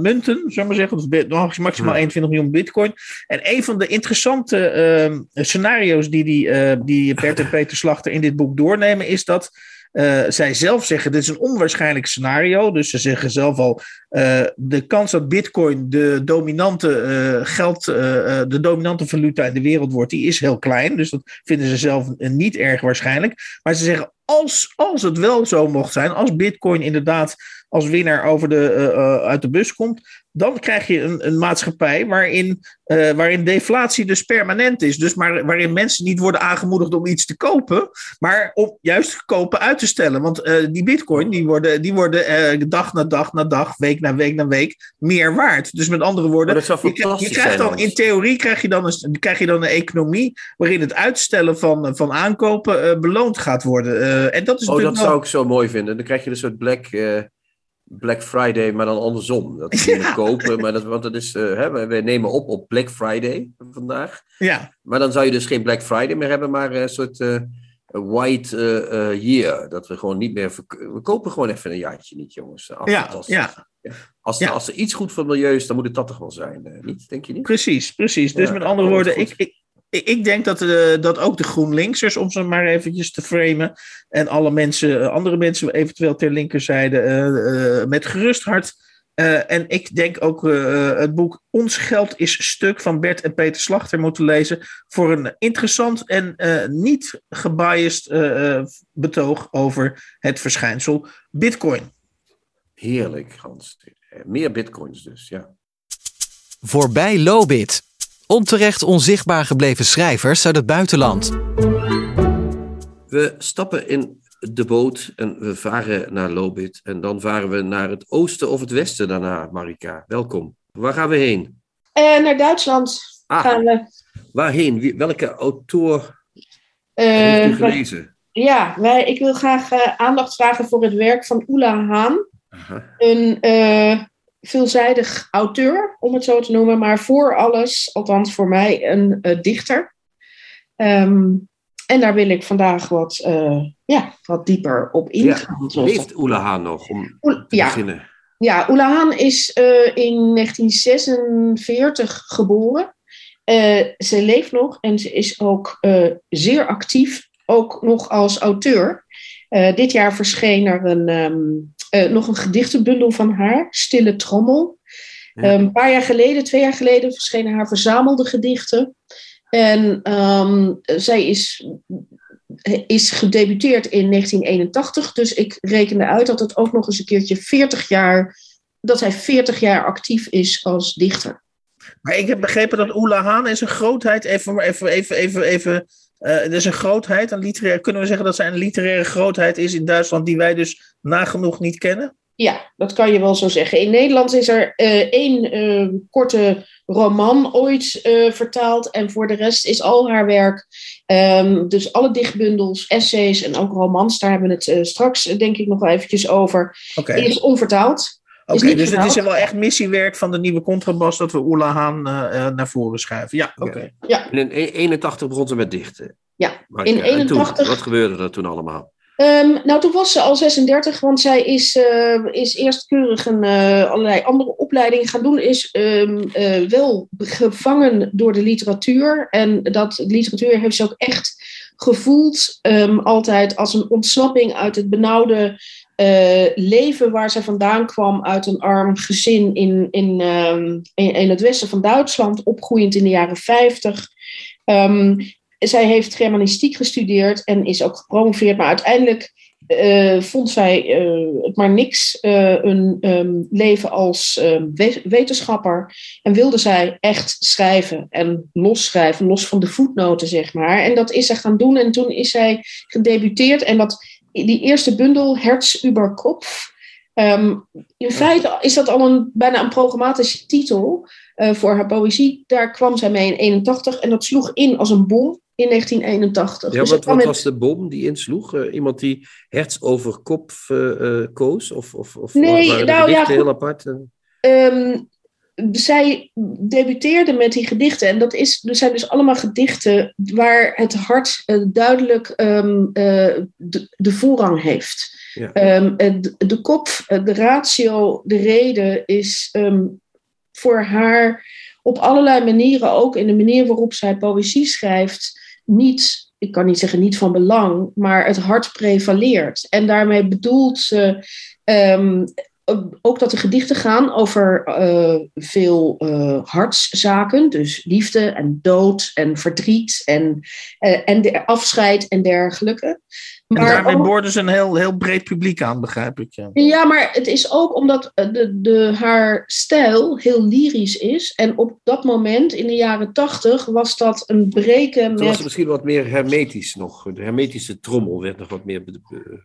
munten, we maar zeggen. Dus maximaal 21 miljoen bitcoin. En een van de interessante uh, scenario's die, die, die Bert en <laughs> Peter Slachter in dit boek doornemen, is dat uh, zij zelf zeggen: dit is een onwaarschijnlijk scenario. Dus ze zeggen zelf al: uh, de kans dat Bitcoin de dominante uh, geld, de dominante valuta in de wereld wordt, die is heel klein. Dus dat vinden ze zelf niet erg waarschijnlijk. Maar ze zeggen: als, als het wel zo mocht zijn, als Bitcoin inderdaad als winnaar over de, uit de bus komt, dan krijg je een, een maatschappij waarin, uh, waarin deflatie dus permanent is. Dus maar, waarin mensen niet worden aangemoedigd om iets te kopen, maar om juist kopen uit te stellen. Want uh, die bitcoin, die worden, die worden dag na dag na dag, week na week na week meer waard. Dus met andere woorden, je, je, krijgt dan in theorie krijg je dan, een, krijg je dan een economie waarin het uitstellen van, van aankopen beloond gaat worden. en dat is oh, dat zou ik zo mooi vinden. Dan krijg je een soort black Black Friday, maar dan andersom. Dat je <laughs> ja. kopen, maar dat, want dat is, uh, hè, we nemen op op Black Friday vandaag. Ja. Maar dan zou je dus geen Black Friday meer hebben, maar een soort uh, white uh, year. Dat we gewoon niet meer, we kopen gewoon even een jaartje niet, jongens. Ja, ja. Als, ja. als er iets goed voor het milieu is, dan moet het dat toch wel zijn, niet? Denk je niet? Precies, precies. Dus met andere woorden, ik, ik, ik denk dat, uh, dat ook de GroenLinksers, om ze maar eventjes te framen, en alle mensen, eh, andere mensen eventueel ter linkerzijde, uh, met gerust hart. en ik denk ook het boek Ons Geld is Stuk van Bert en Peter Slachter moeten lezen voor een interessant en niet gebiased betoog over het verschijnsel Bitcoin. Heerlijk, Hans. Meer bitcoins dus, ja. Voorbij Lobit. Onterecht onzichtbaar gebleven schrijvers uit het buitenland. We stappen in de boot en we varen naar Lobit. En dan varen we naar het oosten of het westen daarna, Marika. Welkom. Waar gaan we heen? Uh, naar Duitsland ah, gaan we. Waarheen? Wie, welke auteur uh, heeft u gelezen? Ja, wij, ik wil graag uh, aandacht vragen voor het werk van Oela Haan. Aha. Een veelzijdig auteur, om het zo te noemen, maar voor alles, althans voor mij, een uh, dichter. Um, en daar wil ik vandaag wat, uh, ja, wat dieper op ingaan. Ja, leeft Oela Haan nog, om te ja. beginnen? Ja, Oela Haan is uh, in 1946 geboren. ze leeft nog en ze is ook zeer actief, ook nog als auteur. dit jaar verscheen er een, um, uh, nog een gedichtenbundel van haar, Stille Trommel. Ja. Um, een paar jaar geleden, twee jaar geleden, verschenen haar verzamelde gedichten. En um, zij is, is gedebuteerd in 1981. Dus ik rekende uit dat het ook nog eens een keertje 40 jaar, dat zij 40 jaar actief is als dichter. Maar ik heb begrepen dat Oela Haan is een grootheid. Even, even, even, even, even uh, er is een grootheid, een literaire, kunnen we zeggen dat zij een literaire grootheid is in Duitsland die wij dus nagenoeg niet kennen? Ja, dat kan je wel zo zeggen. In Nederland is er uh, één uh, korte roman ooit vertaald en voor de rest is al haar werk, um, dus alle dichtbundels, essays en ook romans, daar hebben we het straks denk ik nog wel eventjes over, okay. is onvertaald. Oké, okay, dus het is wel echt missiewerk van de nieuwe contrabas dat we Oela Haan uh, uh, naar voren schuiven. Ja, oké. Okay. Ja. In 81 begon ze met dichten. Ja, maar, in 81. Toen, wat gebeurde er toen allemaal? Um, nou, toen was ze al 36, want zij is, uh, is eerst keurig een, allerlei andere opleidingen gaan doen. Is um, wel gevangen door de literatuur. En dat literatuur heeft ze ook echt gevoeld, um, altijd als een ontsnapping uit het benauwde uh, leven waar ze vandaan kwam uit een arm gezin in, in, um, in, in, het westen van Duitsland, opgroeiend in de jaren 50. Um, zij heeft Germanistiek gestudeerd en is ook gepromoveerd, maar uiteindelijk uh, vond zij uh, het maar niks, een um, leven als wetenschapper. En wilde zij echt schrijven en losschrijven, los van de voetnoten, zeg maar. En dat is ze gaan doen en toen is zij gedebuteerd en dat die eerste bundel, Herz über Kopf. Um, in feite is dat al een, bijna een programmatische titel uh, voor haar poëzie. Daar kwam zij mee in 81 en dat sloeg in als een bom in 1981. Ja, dus wat, wat met... was de bom die insloeg? Uh, iemand die herz over kop uh, koos? Of, of, of nee, nou ja, heel apart? Um, zij debuteerde met die gedichten. En dat is, er zijn dus allemaal gedichten waar het hart uh, duidelijk um, uh, de, de, voorrang heeft. Ja. Um, de, de, kop, de ratio, de reden is um, voor haar op allerlei manieren, ook in de manier waarop zij poëzie schrijft, niet ik kan niet zeggen niet van belang, maar het hart prevaleert. En daarmee bedoelt ze ehm, ook dat de gedichten gaan over uh, veel uh, hartszaken, dus liefde en dood en verdriet en, uh, en de afscheid en dergelijke. Maar en daarmee boorden ze een heel, heel breed publiek aan, begrijp ik. Ja, ja maar het is ook omdat de, de, haar stijl heel lyrisch is. En op dat moment, in de jaren tachtig, was dat een breken met... Toen was het misschien wat meer hermetisch nog. De hermetische trommel werd nog wat meer...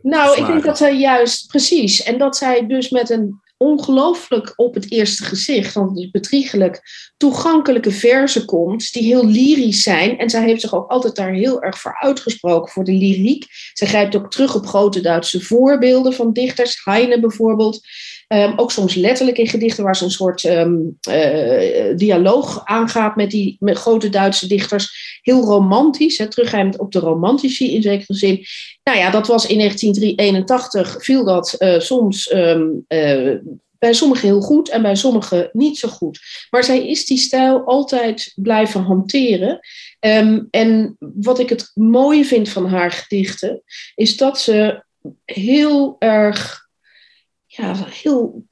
nou, ik denk dat zij juist, precies. En dat zij dus met een ongelooflijk op het eerste gezicht, want het is toegankelijke verzen komt die heel lyrisch zijn. En zij heeft zich ook altijd daar heel erg voor uitgesproken, voor de lyriek. Zij grijpt ook terug op grote Duitse voorbeelden van dichters, Heine bijvoorbeeld. Um, ook soms letterlijk in gedichten waar ze een soort um, uh, dialoog aangaat met die met grote Duitse dichters. Heel romantisch, hè, op de romantici in zekere zin. Nou ja, dat was in 1981, viel dat uh, soms um, bij sommigen heel goed en bij sommigen niet zo goed. Maar zij is die stijl altijd blijven hanteren. Um, en wat ik het mooie vind van haar gedichten, is dat ze heel erg ja, heel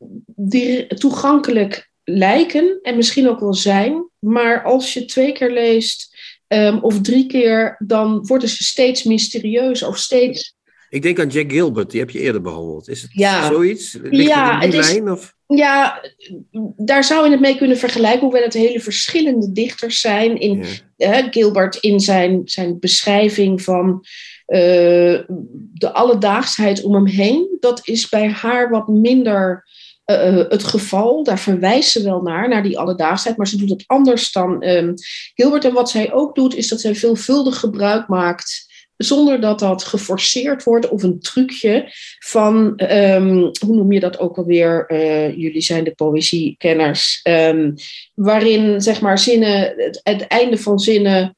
toegankelijk lijken en misschien ook wel zijn. Maar als je twee keer leest um, of drie keer, dan worden ze steeds mysterieuzer of steeds. Ik denk aan Jack Gilbert, die heb je eerder behandeld. Is het ja. zoiets? Ligt ja, het in die is? Of? Ja, daar zou je het mee kunnen vergelijken, hoewel het hele verschillende dichters zijn. In, ja. uh, Gilbert in zijn, zijn beschrijving van uh, de alledaagsheid om hem heen, dat is bij haar wat minder uh, het geval. Daar verwijst ze wel naar, naar die alledaagsheid, maar ze doet het anders dan um, Gilbert. En wat zij ook doet, is dat zij veelvuldig gebruik maakt zonder dat dat geforceerd wordt of een trucje van, um, hoe noem je dat ook alweer? Uh, jullie zijn de poëziekenners. Um, waarin zeg maar zinnen, het, einde van zinnen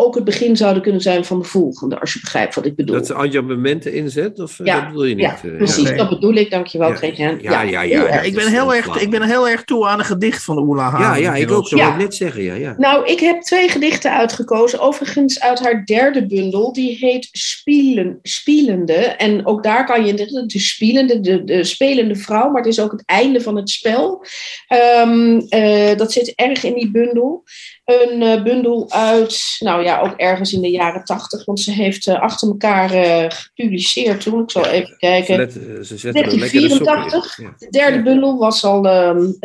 ook het begin zouden kunnen zijn van de volgende, als je begrijpt wat ik bedoel. Dat ze adjuvementen inzet, of ja, dat bedoel je niet? Ja, precies, ja. dat bedoel ik, dankjewel, ja. Ja, ja, ja. ja, ik, ben heel erg, ik ben heel erg toe aan een gedicht van Oela Haan. Ja, ja, ik ook, zo ja. ik net zeggen, ja, ja. Nou, ik heb twee gedichten uitgekozen, overigens uit haar derde bundel, die heet Spielen, Spielende. En ook daar kan je, de, de spielende, de, de spelende vrouw, maar het is ook het einde van het spel. Um, uh, dat zit erg in die bundel een uh, bundel uit, nou ja, ook ergens in de jaren tachtig, want ze heeft uh, achter elkaar uh, gepubliceerd toen. Ik zal even kijken. Let, ze 1984. De, de derde bundel was al, um,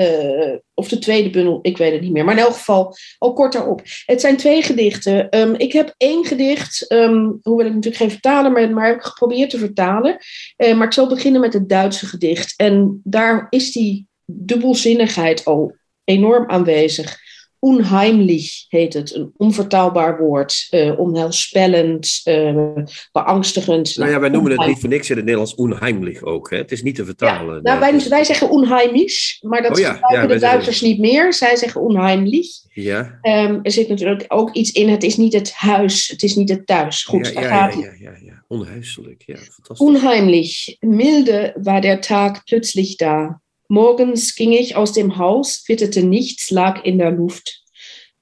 of de tweede bundel, ik weet het niet meer, maar in elk geval al kort daarop. Het zijn twee gedichten. Um, ik heb één gedicht, um, hoewel ik natuurlijk geen vertaler ben, maar heb ik geprobeerd te vertalen. maar ik zal beginnen met het Duitse gedicht. En daar is die dubbelzinnigheid al enorm aanwezig. Unheimlich heet het, een onvertaalbaar woord, uh, onheilspellend, uh, beangstigend. Nou ja, wij noemen het niet voor niks in het Nederlands unheimlich ook. Hè? Het is niet te vertalen. Ja, nou, wij, wij zeggen unheimisch, maar dat oh, ja. ja de Duitsers zeggen... niet meer. Zij zeggen unheimlich. Ja. Um, er zit natuurlijk ook iets in, het is niet het huis, het is niet het thuis. Goed, ja, daar ja, gaat ja, ja, ja, ja. Onhuiselijk, ja, fantastisch. Unheimlich, milde war der Tag plötzlich da. Morgens ging ich aus dem Haus, witterte nichts, lag in der Luft.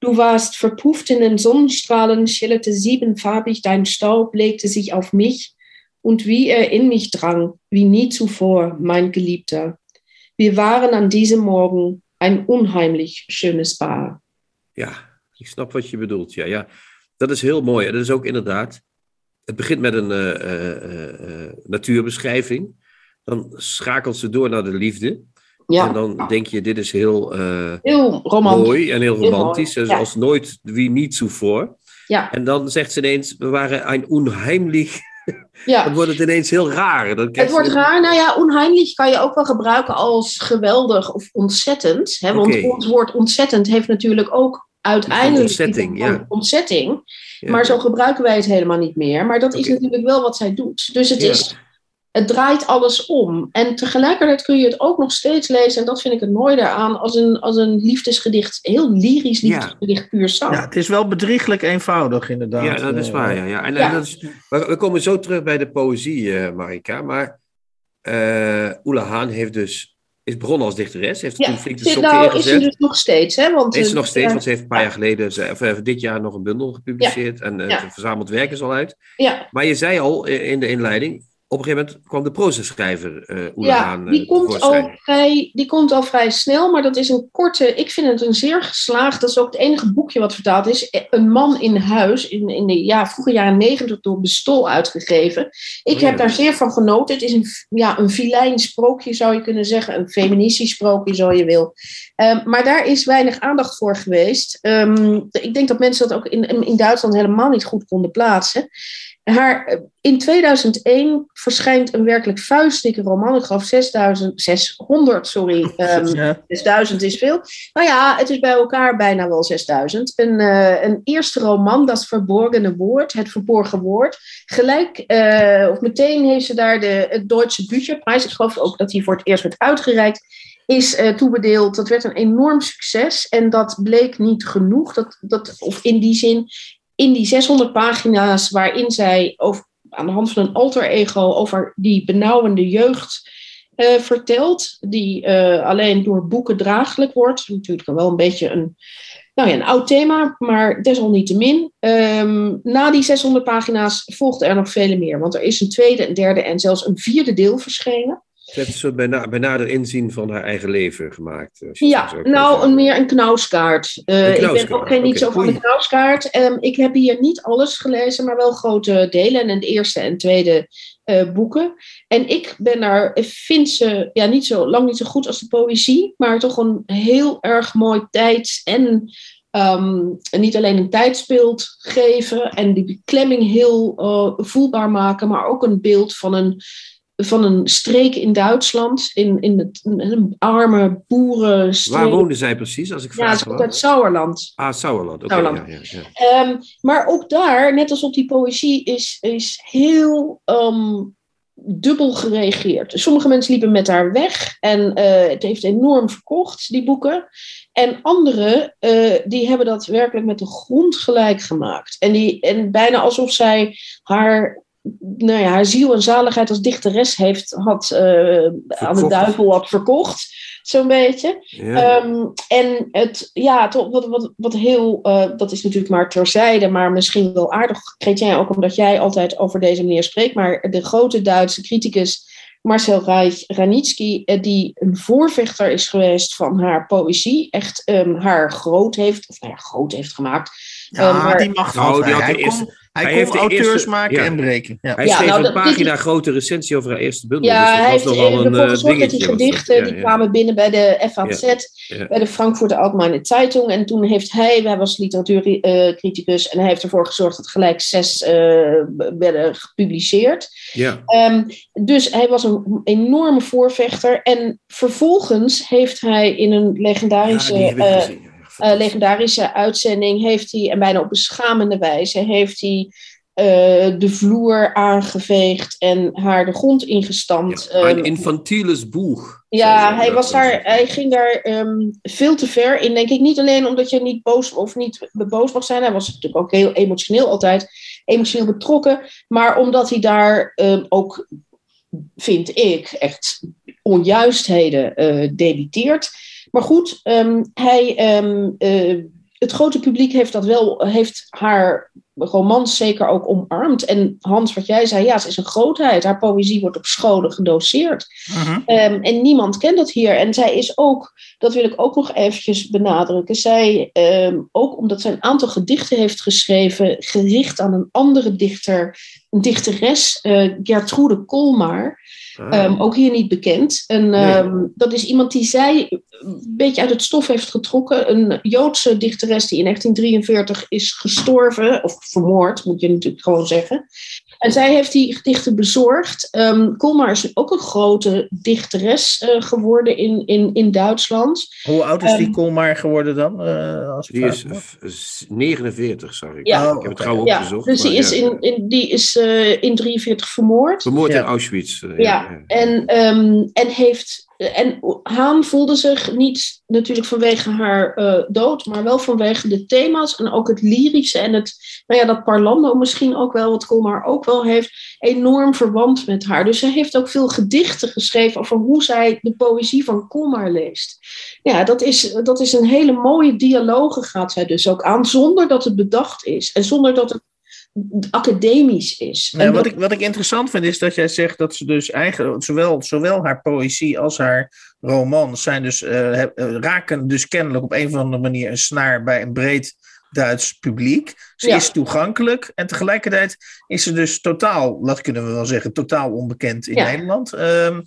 Du warst verpufft in den Sonnenstrahlen, schillerte siebenfarbig, dein Staub legte sich auf mich und wie er in mich drang, wie nie zuvor, mein Geliebter. Wir waren an diesem Morgen ein unheimlich schönes Paar. Ja, ik snap wat je bedoelt. Ja, ja. Dat is heel mooi. Dat is ook inderdaad. Het begint met een uh, uh, uh, natuurbeschrijving. Dan schakelt ze door naar de liefde. Ja. En dan denk je, dit is heel, uh, heel romantisch. mooi en heel romantisch. Heel zoals ja. nooit, wie niet zuvor. Ja. En dan zegt ze ineens, we waren een onheimlich. <laughs> Ja. dan wordt het ineens heel raar. Dan het wordt raar. Nou ja, onheimlich kan je ook wel gebruiken als geweldig of ontzettend. Hè? Want Oké. ons woord ontzettend heeft natuurlijk ook uiteindelijk ontzetting, ja. ontzetting. Ja. Maar zo gebruiken wij het helemaal niet meer. Maar dat is natuurlijk wel wat zij doet. Dus het Ja. is het draait alles om. En tegelijkertijd kun je het ook nog steeds lezen, en dat vind ik het mooi daaraan, als een, als een liefdesgedicht, heel lyrisch Ja. liefdesgedicht, puur zang. Ja, het is wel bedrieglijk eenvoudig, inderdaad. Ja, dat is Eh, waar. Ja, ja. En, Ja. en dat is, we, komen zo terug bij de poëzie, eh, Marika. Maar eh Oela Haan heeft dus is begonnen als dichteres. Heeft Ja, toen flink de Dit- sok nou is ze dus nog steeds, hè? Want, Is ze nog steeds, want ze heeft een paar jaar geleden, ze- of dit jaar nog een bundel gepubliceerd. En Ja. het verzameld werk is al uit. ja, Maar je zei al in de inleiding, op een gegeven moment kwam de proza-schrijver eh Oela ja Haan, eh, die, komt al vrij, die komt al vrij snel, maar dat is een korte. Ik vind het een zeer geslaagd. Dat is ook het enige boekje wat vertaald is. Een man in huis, in, in de ja, vroege jaren negentig door Bestol uitgegeven. Ik Oh, ja. heb daar zeer van genoten. Het is een, ja, een filijn sprookje, zou je kunnen zeggen. Een feministisch sprookje, zo je wil. Ehm, maar daar is weinig aandacht voor geweest. Ehm, ik denk dat mensen dat ook in, in Duitsland helemaal niet goed konden plaatsen. Haar, eh, in 2001 verschijnt een werkelijk vuistdikke roman. Ik geloof 6000, 600, sorry. <laughs> ehm, Ja. 6000 is veel. Nou ja, het is bij elkaar bijna wel 6000. Een, eh, een eerste roman, dat verborgene woord, het verborgen woord. Gelijk, eh, of meteen heeft ze daar de het Duitse Bücherprijs. Ik geloof ook dat die voor het eerst werd uitgereikt. Is toebedeeld. Dat werd een enorm succes. En dat bleek niet genoeg. Dat, dat, of in die zin, in die 600 pagina's waarin zij over, aan de hand van een alter ego over die benauwende jeugd eh, vertelt, die eh, alleen door boeken draaglijk wordt. Natuurlijk wel een beetje een, nou ja, een oud thema, maar desalniettemin. Ehm, na die 600 pagina's volgden er nog vele meer, want er is een tweede, een derde en zelfs een vierde deel verschenen. Ze heeft een soort bij, na- bij nader inzien van haar eigen leven gemaakt. het Ja, nou, een, meer een knauskaart. Eh, Een Ik ben ook geen niet oké. zo van de Oei. knauskaart. Ehm, ik heb hier niet alles gelezen, maar wel grote delen. En de eerste en tweede eh, boeken. En ik ben daar, vind ze ja, niet zo lang niet zo goed als de poëzie, maar toch een heel erg mooi tijds- en ehm, en niet alleen een tijdsbeeld geven en die beklemming heel eh, voelbaar maken, maar ook een beeld van een van een streek in Duitsland, in, in het, een arme boerenstreek. Waar woonde zij precies, als ik Ja, vraag het is ook uit Sauerland. Ah, Sauerland. Oké, Sauerland. ja, ja, ja. Ehm, maar ook daar, net als op die poëzie, is, is heel ehm, dubbel gereageerd. Sommige mensen liepen met haar weg en eh, het heeft enorm verkocht, die boeken. En anderen, eh, die hebben dat werkelijk met de grond gelijk gemaakt. En, die, en bijna alsof zij haar, nou ja, haar ziel en zaligheid als dichteres heeft, had, eh, aan de duivel had verkocht. Zo'n beetje. Ja. Ehm, en het, ja, wat, wat heel, eh, dat is natuurlijk maar terzijde, maar misschien wel aardig, Chrétien, ook omdat jij altijd over deze manier spreekt, maar de grote Duitse criticus Marcel Reich Ranitsky, eh, die een voorvechter is geweest van haar poëzie, echt ehm, haar groot heeft, of nou ja, groot heeft gemaakt. Ja, Eh, maar- die mag Nou, altijd. die Hij eerste- kon, hij hij kon heeft de auteurs eerste- maken ja. en breken. Ja. Hij Ja, schreef nou, een dat- dit- pagina grote recensie over haar eerste bundel. Ja, dus dat hij was heeft nogal een ervoor eh, gezorgd dat die dingetje. was dat. gedichten, Ja, die ja. kwamen binnen bij de FAZ, Ja. bij de Frankfurter Allgemeine Zeitung. En toen heeft hij, hij was literatuurcriticus, en hij heeft ervoor gezorgd dat gelijk zes eh, werden gepubliceerd. Ja. Ehm, dus hij was een enorme voorvechter. En vervolgens heeft hij in een legendarische, Eh, eh, legendarische uitzending, heeft hij, en bijna op beschamende wijze, heeft hij eh, de vloer aangeveegd en haar de grond ingestampt. Ja, een infantieles boeg. ja, hij, was daar, hij ging daar ehm, veel te ver in, denk ik. Niet alleen omdat je niet boos of niet boos mag zijn. Hij was natuurlijk ook heel emotioneel altijd, emotioneel betrokken. Maar omdat hij daar ehm, ook, vind ik, echt onjuistheden eh debiteert. Maar goed, ehm, hij, eh, het grote publiek heeft dat wel, heeft haar romans zeker ook omarmd. En Hans, wat jij zei, ja, ze is een grootheid. Haar poëzie wordt op scholen gedoseerd. Mhm. Ehm, en niemand kent dat hier. En zij is ook, dat wil ik ook nog eventjes benadrukken, zij, ehm, ook omdat zij een aantal gedichten heeft geschreven, gericht aan een andere dichter, een dichteres, eh, Gertrude Kolmar, Ah, ehm, ook hier niet bekend. En, Nee. ehm, dat is iemand die zij een beetje uit het stof heeft getrokken. Een Joodse dichteres die in 1943 is gestorven, of vermoord, moet je natuurlijk gewoon zeggen. En zij heeft die gedichten bezorgd. Ehm Kolmar is ook een grote dichteres eh, geworden in, in, in Duitsland. Hoe oud is die Ehm, Colmar geworden dan? eh, als Die is mag? eh, s- 49, zag ik. Ja. ik heb het gauw oké. Ja, opgezocht. dus die is, in, in, die is eh, in 43 vermoord. Vermoord Ja. in Auschwitz. Ja, en, ehm, en heeft en Haan voelde zich niet natuurlijk vanwege haar uh, dood, maar wel vanwege de thema's en ook het lyrische en het, nou ja, dat Parlando misschien ook wel, wat Kolmar ook wel heeft, enorm verwant met haar. Dus zij heeft ook veel gedichten geschreven over hoe zij de poëzie van Kolmar leest. Ja, dat is, dat is een hele mooie dialoog, gaat zij dus ook aan, zonder dat het bedacht is en zonder dat het academisch is. Ja, wat, ik, wat ik interessant vind is dat jij zegt dat ze dus eigenlijk zowel, zowel haar poëzie als haar romans zijn dus, uh, raken dus kennelijk op een of andere manier een snaar bij een breed Duits publiek. Ze is toegankelijk en tegelijkertijd is ze dus totaal, dat kunnen we wel zeggen, totaal onbekend in Nederland. Um,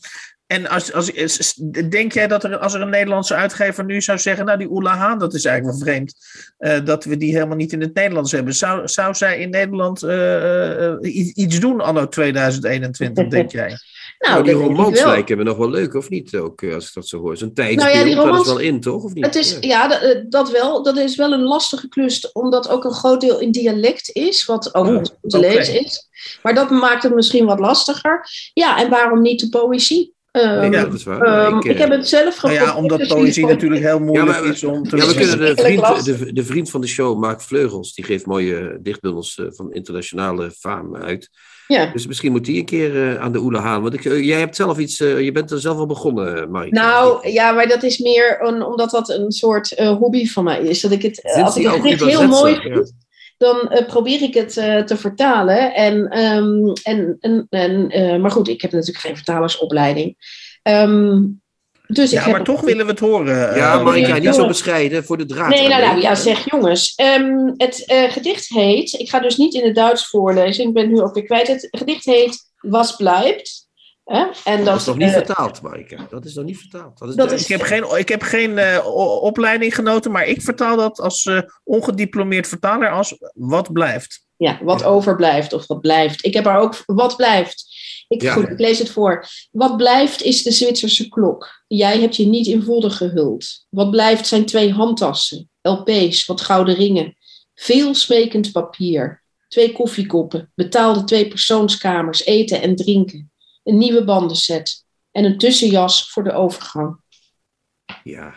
en als, als, denk jij dat er, als er een Nederlandse uitgever nu zou zeggen, nou die Oela Haan, dat is eigenlijk wel vreemd, uh, dat we die helemaal niet in het Nederlands hebben. Zou, zou zij in Nederland uh, uh, iets doen anno 2021, denk jij? <laughs> Nou, die romans lijken me nog wel leuk, of niet? Ook als ik dat zo hoor. Zo'n tijdsbeeld, nou ja, romans, dat is wel in, toch? Of niet? Het is, ja, dat, dat, wel. Dat is wel een lastige klus, omdat ook een groot deel in dialect is, wat ook oh, te okay. lezen is. Maar dat maakt het misschien wat lastiger. Ja, en waarom niet de poëzie? Um, ja, dat is waar. Um, ik, ik, heb het zelf gevonden. Nou ja, omdat poëzie natuurlijk heel moeilijk ja, maar, is om te Ja, we kunnen de vriend, de, de vriend van de show, Mark Vleugels, die geeft mooie dichtbundels uh, van internationale faam uit. Ja. Dus misschien moet die een keer uh, aan de oele halen. Want ik, uh, jij hebt zelf iets, je bent er zelf al begonnen, Mark. Nou ja, maar dat is meer een, omdat dat een soort hobby van mij is. Dat ik het, als ik het heel mooi vind, dan uh, probeer ik het uh, te vertalen. En, um, en, en, en uh, maar goed, ik heb natuurlijk geen vertalersopleiding. Um, dus ja, maar toch willen we het horen. Ja, maar ik ga niet zo bescheiden voor de draad. Nee, nou, nou ja, zeg jongens. Um, het gedicht heet, ik ga dus niet in het Duits voorlezen, ik ben nu ook weer kwijt. Het gedicht heet Was blijft. En dat, dat, is nog niet uh, vertaald, Maaike. Dat is nog niet vertaald. Dat is dat is, ik heb geen, ik heb geen uh, opleiding genoten, maar ik vertaal dat als uh, ongediplomeerd vertaler als wat blijft. Ja, wat overblijft of wat blijft. Ik heb er ook wat blijft. Ik, ja. goed, ik lees het voor. Wat blijft is de Zwitserse klok. Jij hebt je niet in vodden gehuld. Wat blijft zijn twee handtassen, LP's, wat gouden ringen. Veel smekend papier. Twee koffiekoppen, betaalde twee persoonskamers, eten en drinken een nieuwe bandenset en een tussenjas voor de overgang. Ja,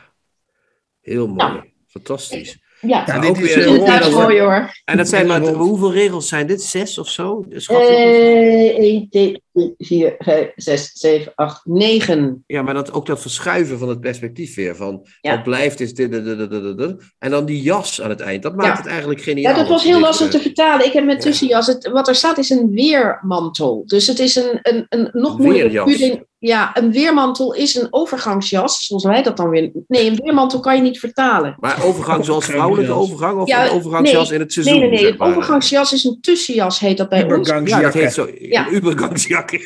heel mooi. Fantastisch. Ja, ja dit is inderdaad mooi hoor. En dat zijn maar, hoeveel regels zijn dit? Zes of zo? Uh, 1, 2, 3, 4, 5, 6, 7, 8, 9. Ja, maar dat, ook dat verschuiven van het perspectief weer. Van ja. wat blijft is dit, dit, dit, dit, dit, En dan die jas aan het eind. Dat maakt ja. het eigenlijk geniaal. Ja, dat was heel lastig te vertalen. Ik heb met tussenjas. Het, wat er staat is een weermantel. Dus het is een, een, een nog moeilijker ja, een weermantel is een overgangsjas, zoals wij dat dan weer. Nee, een weermantel kan je niet vertalen. Maar overgang zoals vrouwelijke overgang of ja, een overgangsjas nee, in het seizoen? Nee, nee, nee. Een overgangsjas is een tussenjas, heet dat bij ons. Ja, dat heet zo. Ja. Übergangsjakke.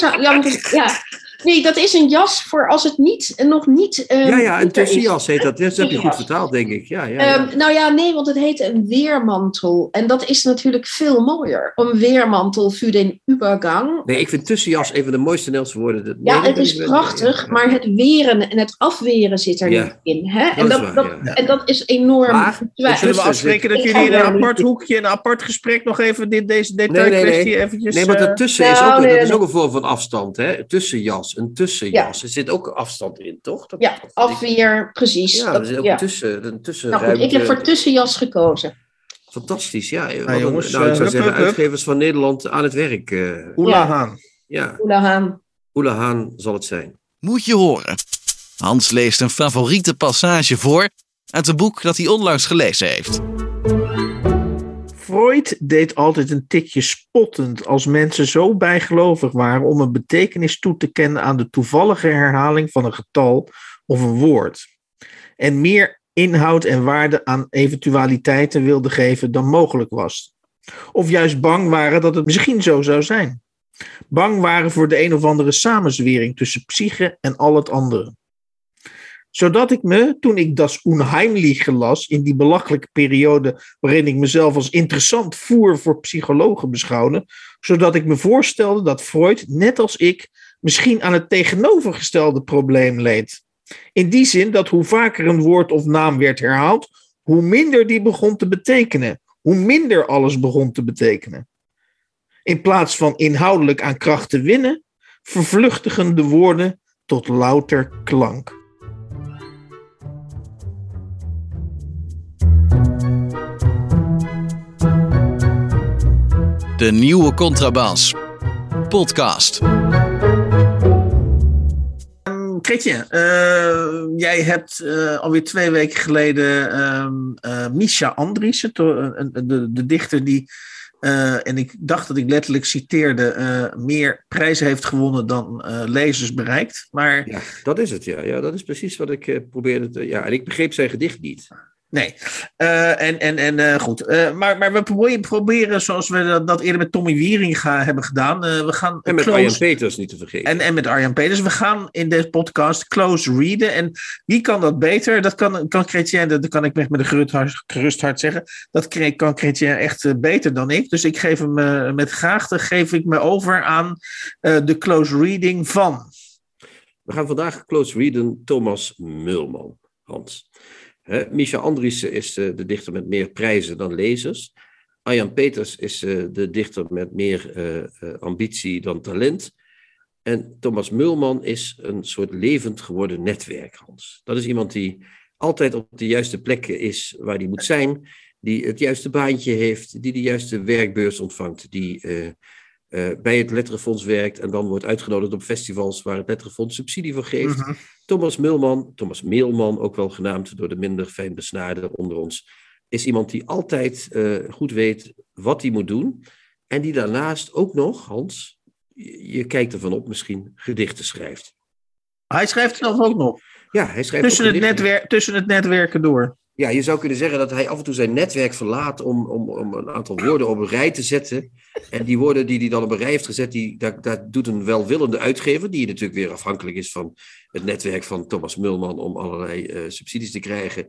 Ja, ja, <laughs> Nee, dat is een jas voor als het niet, nog niet. Um, ja, ja, een tussenjas heet dat. Dat heb je goed vertaald, denk ik. Ja, ja, ja. Um, nou ja, nee, want het heet een weermantel. En dat is natuurlijk veel mooier. Een weermantel voor den übergang. Nee, ik vind tussenjas een van de mooiste Nederlandse woorden. Ja, het is prachtig, ja. maar het weren en het afweren zit er niet in. Hè? En, dat, dat, en dat is enorm. Maar, zullen we afspreken dat jullie in een apart hoekje, in een apart gesprek nog even dit, deze detailkwestie nee, nee, nee. eventjes... Nee, maar dat tussen uh, is, ook, nou, dat is ook een vorm van afstand. Hè? Tussenjas een tussenjas. Ja. Er zit ook afstand in, toch? Dat, ja, afweer, precies. Ja, dat, is ook ja. tussen, een tussen nou goed, ik heb voor tussenjas gekozen. Fantastisch, ja. Nou, jongens, nou, ik zou uh, zeggen, hup, uitgevers van Nederland aan het werk. Uh, Oela Haan. Ja. Oela Haan. Oela Haan zal het zijn. Moet je horen. Hans leest een favoriete passage voor uit een boek dat hij onlangs gelezen heeft. Freud deed altijd een tikje spottend als mensen zo bijgelovig waren om een betekenis toe te kennen aan de toevallige herhaling van een getal of een woord. En meer inhoud en waarde aan eventualiteiten wilden geven dan mogelijk was. Of juist bang waren dat het misschien zo zou zijn. Bang waren voor de een of andere samenzwering tussen psyche en al het andere zodat ik me, toen ik Das Unheimliche las, in die belachelijke periode waarin ik mezelf als interessant voer voor psychologen beschouwde, zodat ik me voorstelde dat Freud, net als ik, misschien aan het tegenovergestelde probleem leed. In die zin dat hoe vaker een woord of naam werd herhaald, hoe minder die begon te betekenen, hoe minder alles begon te betekenen. In plaats van inhoudelijk aan kracht te winnen, vervluchtigen de woorden tot louter klank. De nieuwe Contrabas. Podcast. Kretje, uh, jij hebt uh, alweer twee weken geleden um, uh, Misha Andriessen, de, de, de, dichter die, en ik dacht dat ik letterlijk citeerde, meer prijzen heeft gewonnen dan lezers bereikt. Maar... Ja, dat is het, ja. ja dat is precies wat ik probeerde te... Ja, en ik begreep zijn gedicht niet. Nee. Uh, en en, en uh, goed. Uh, maar, maar we proberen, proberen, zoals we dat eerder met Tommy Wieringa hebben gedaan. we gaan en met close... Arjan Peters niet te vergeten. En, en met Arjan Peters. We gaan in deze podcast close readen. En wie kan dat beter? Dat kan, kan Chrétien, dat kan ik met een gerust hart, gerust hart zeggen. Dat kan Chrétien echt beter dan ik. Dus ik geef hem met graagte geef ik me over aan de close reading van. We gaan vandaag close readen Thomas Mulman. Hans. Micha Andriessen is uh, de dichter met meer prijzen dan lezers. Arjan Peters is uh, de dichter met meer uh, ambitie dan talent. En Thomas Mulman is een soort levend geworden netwerk, Hans. Dat is iemand die altijd op de juiste plekken is waar hij moet zijn. Die het juiste baantje heeft, die de juiste werkbeurs ontvangt. Die bij het Letterenfonds werkt en dan wordt uitgenodigd op festivals waar het Letterenfonds subsidie voor geeft. Mhm. Thomas Milman, Thomas Meelman, ook wel genaamd door de minder fijn besnaarden onder ons, is iemand die altijd uh, goed weet wat hij moet doen. En die daarnaast ook nog, Hans, je, je kijkt ervan op, misschien gedichten schrijft. Hij schrijft zelf ook nog. Ja, hij schrijft tussen, het netwer tussen het netwerken door. Ja, je zou kunnen zeggen dat hij af en toe zijn netwerk verlaat om, om, om een aantal woorden op een rij te zetten. En die woorden die hij dan op een rij heeft gezet, die, dat, dat doet een welwillende uitgever, die natuurlijk weer afhankelijk is van het netwerk van Thomas Mulman om allerlei uh, subsidies te krijgen.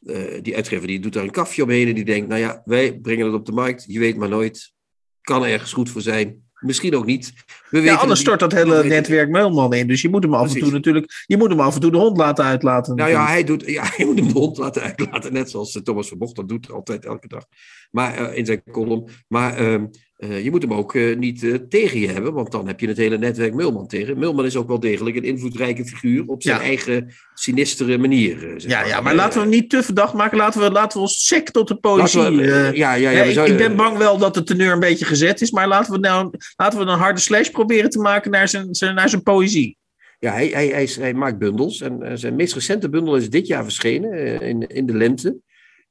Uh, die uitgever die doet daar een kafje omheen en die denkt, nou ja, wij brengen het op de markt, je weet maar nooit, kan er ergens goed voor zijn. Misschien ook niet. We ja, anders stort dat hele netwerk Meulman in. Dus je moet hem af en toe natuurlijk. Je moet hem af en toe de hond laten uitlaten. Nou ja, hij, doet, ja, <laughs> hij moet hem de hond laten uitlaten. Net zoals Thomas Verbocht dat doet altijd elke dag. Maar uh, in zijn column. Maar uh, uh, je moet hem ook uh, niet uh, tegen je hebben, want dan heb je het hele netwerk Mulman tegen. Mulman is ook wel degelijk een invloedrijke figuur op zijn ja. eigen sinistere manier. Zeg ja, maar. ja, maar laten we hem niet te verdacht maken. Laten we, laten we ons sec tot de poëzie. We, ja, ja, ja, ik, zouden... ik, ben bang wel dat de teneur een beetje gezet is, maar laten we, nou, laten we een harde slash proberen te maken naar zijn, zijn, naar zijn poëzie. Ja, hij, hij, hij, hij maakt bundels en zijn meest recente bundel is dit jaar verschenen, in, in de lente.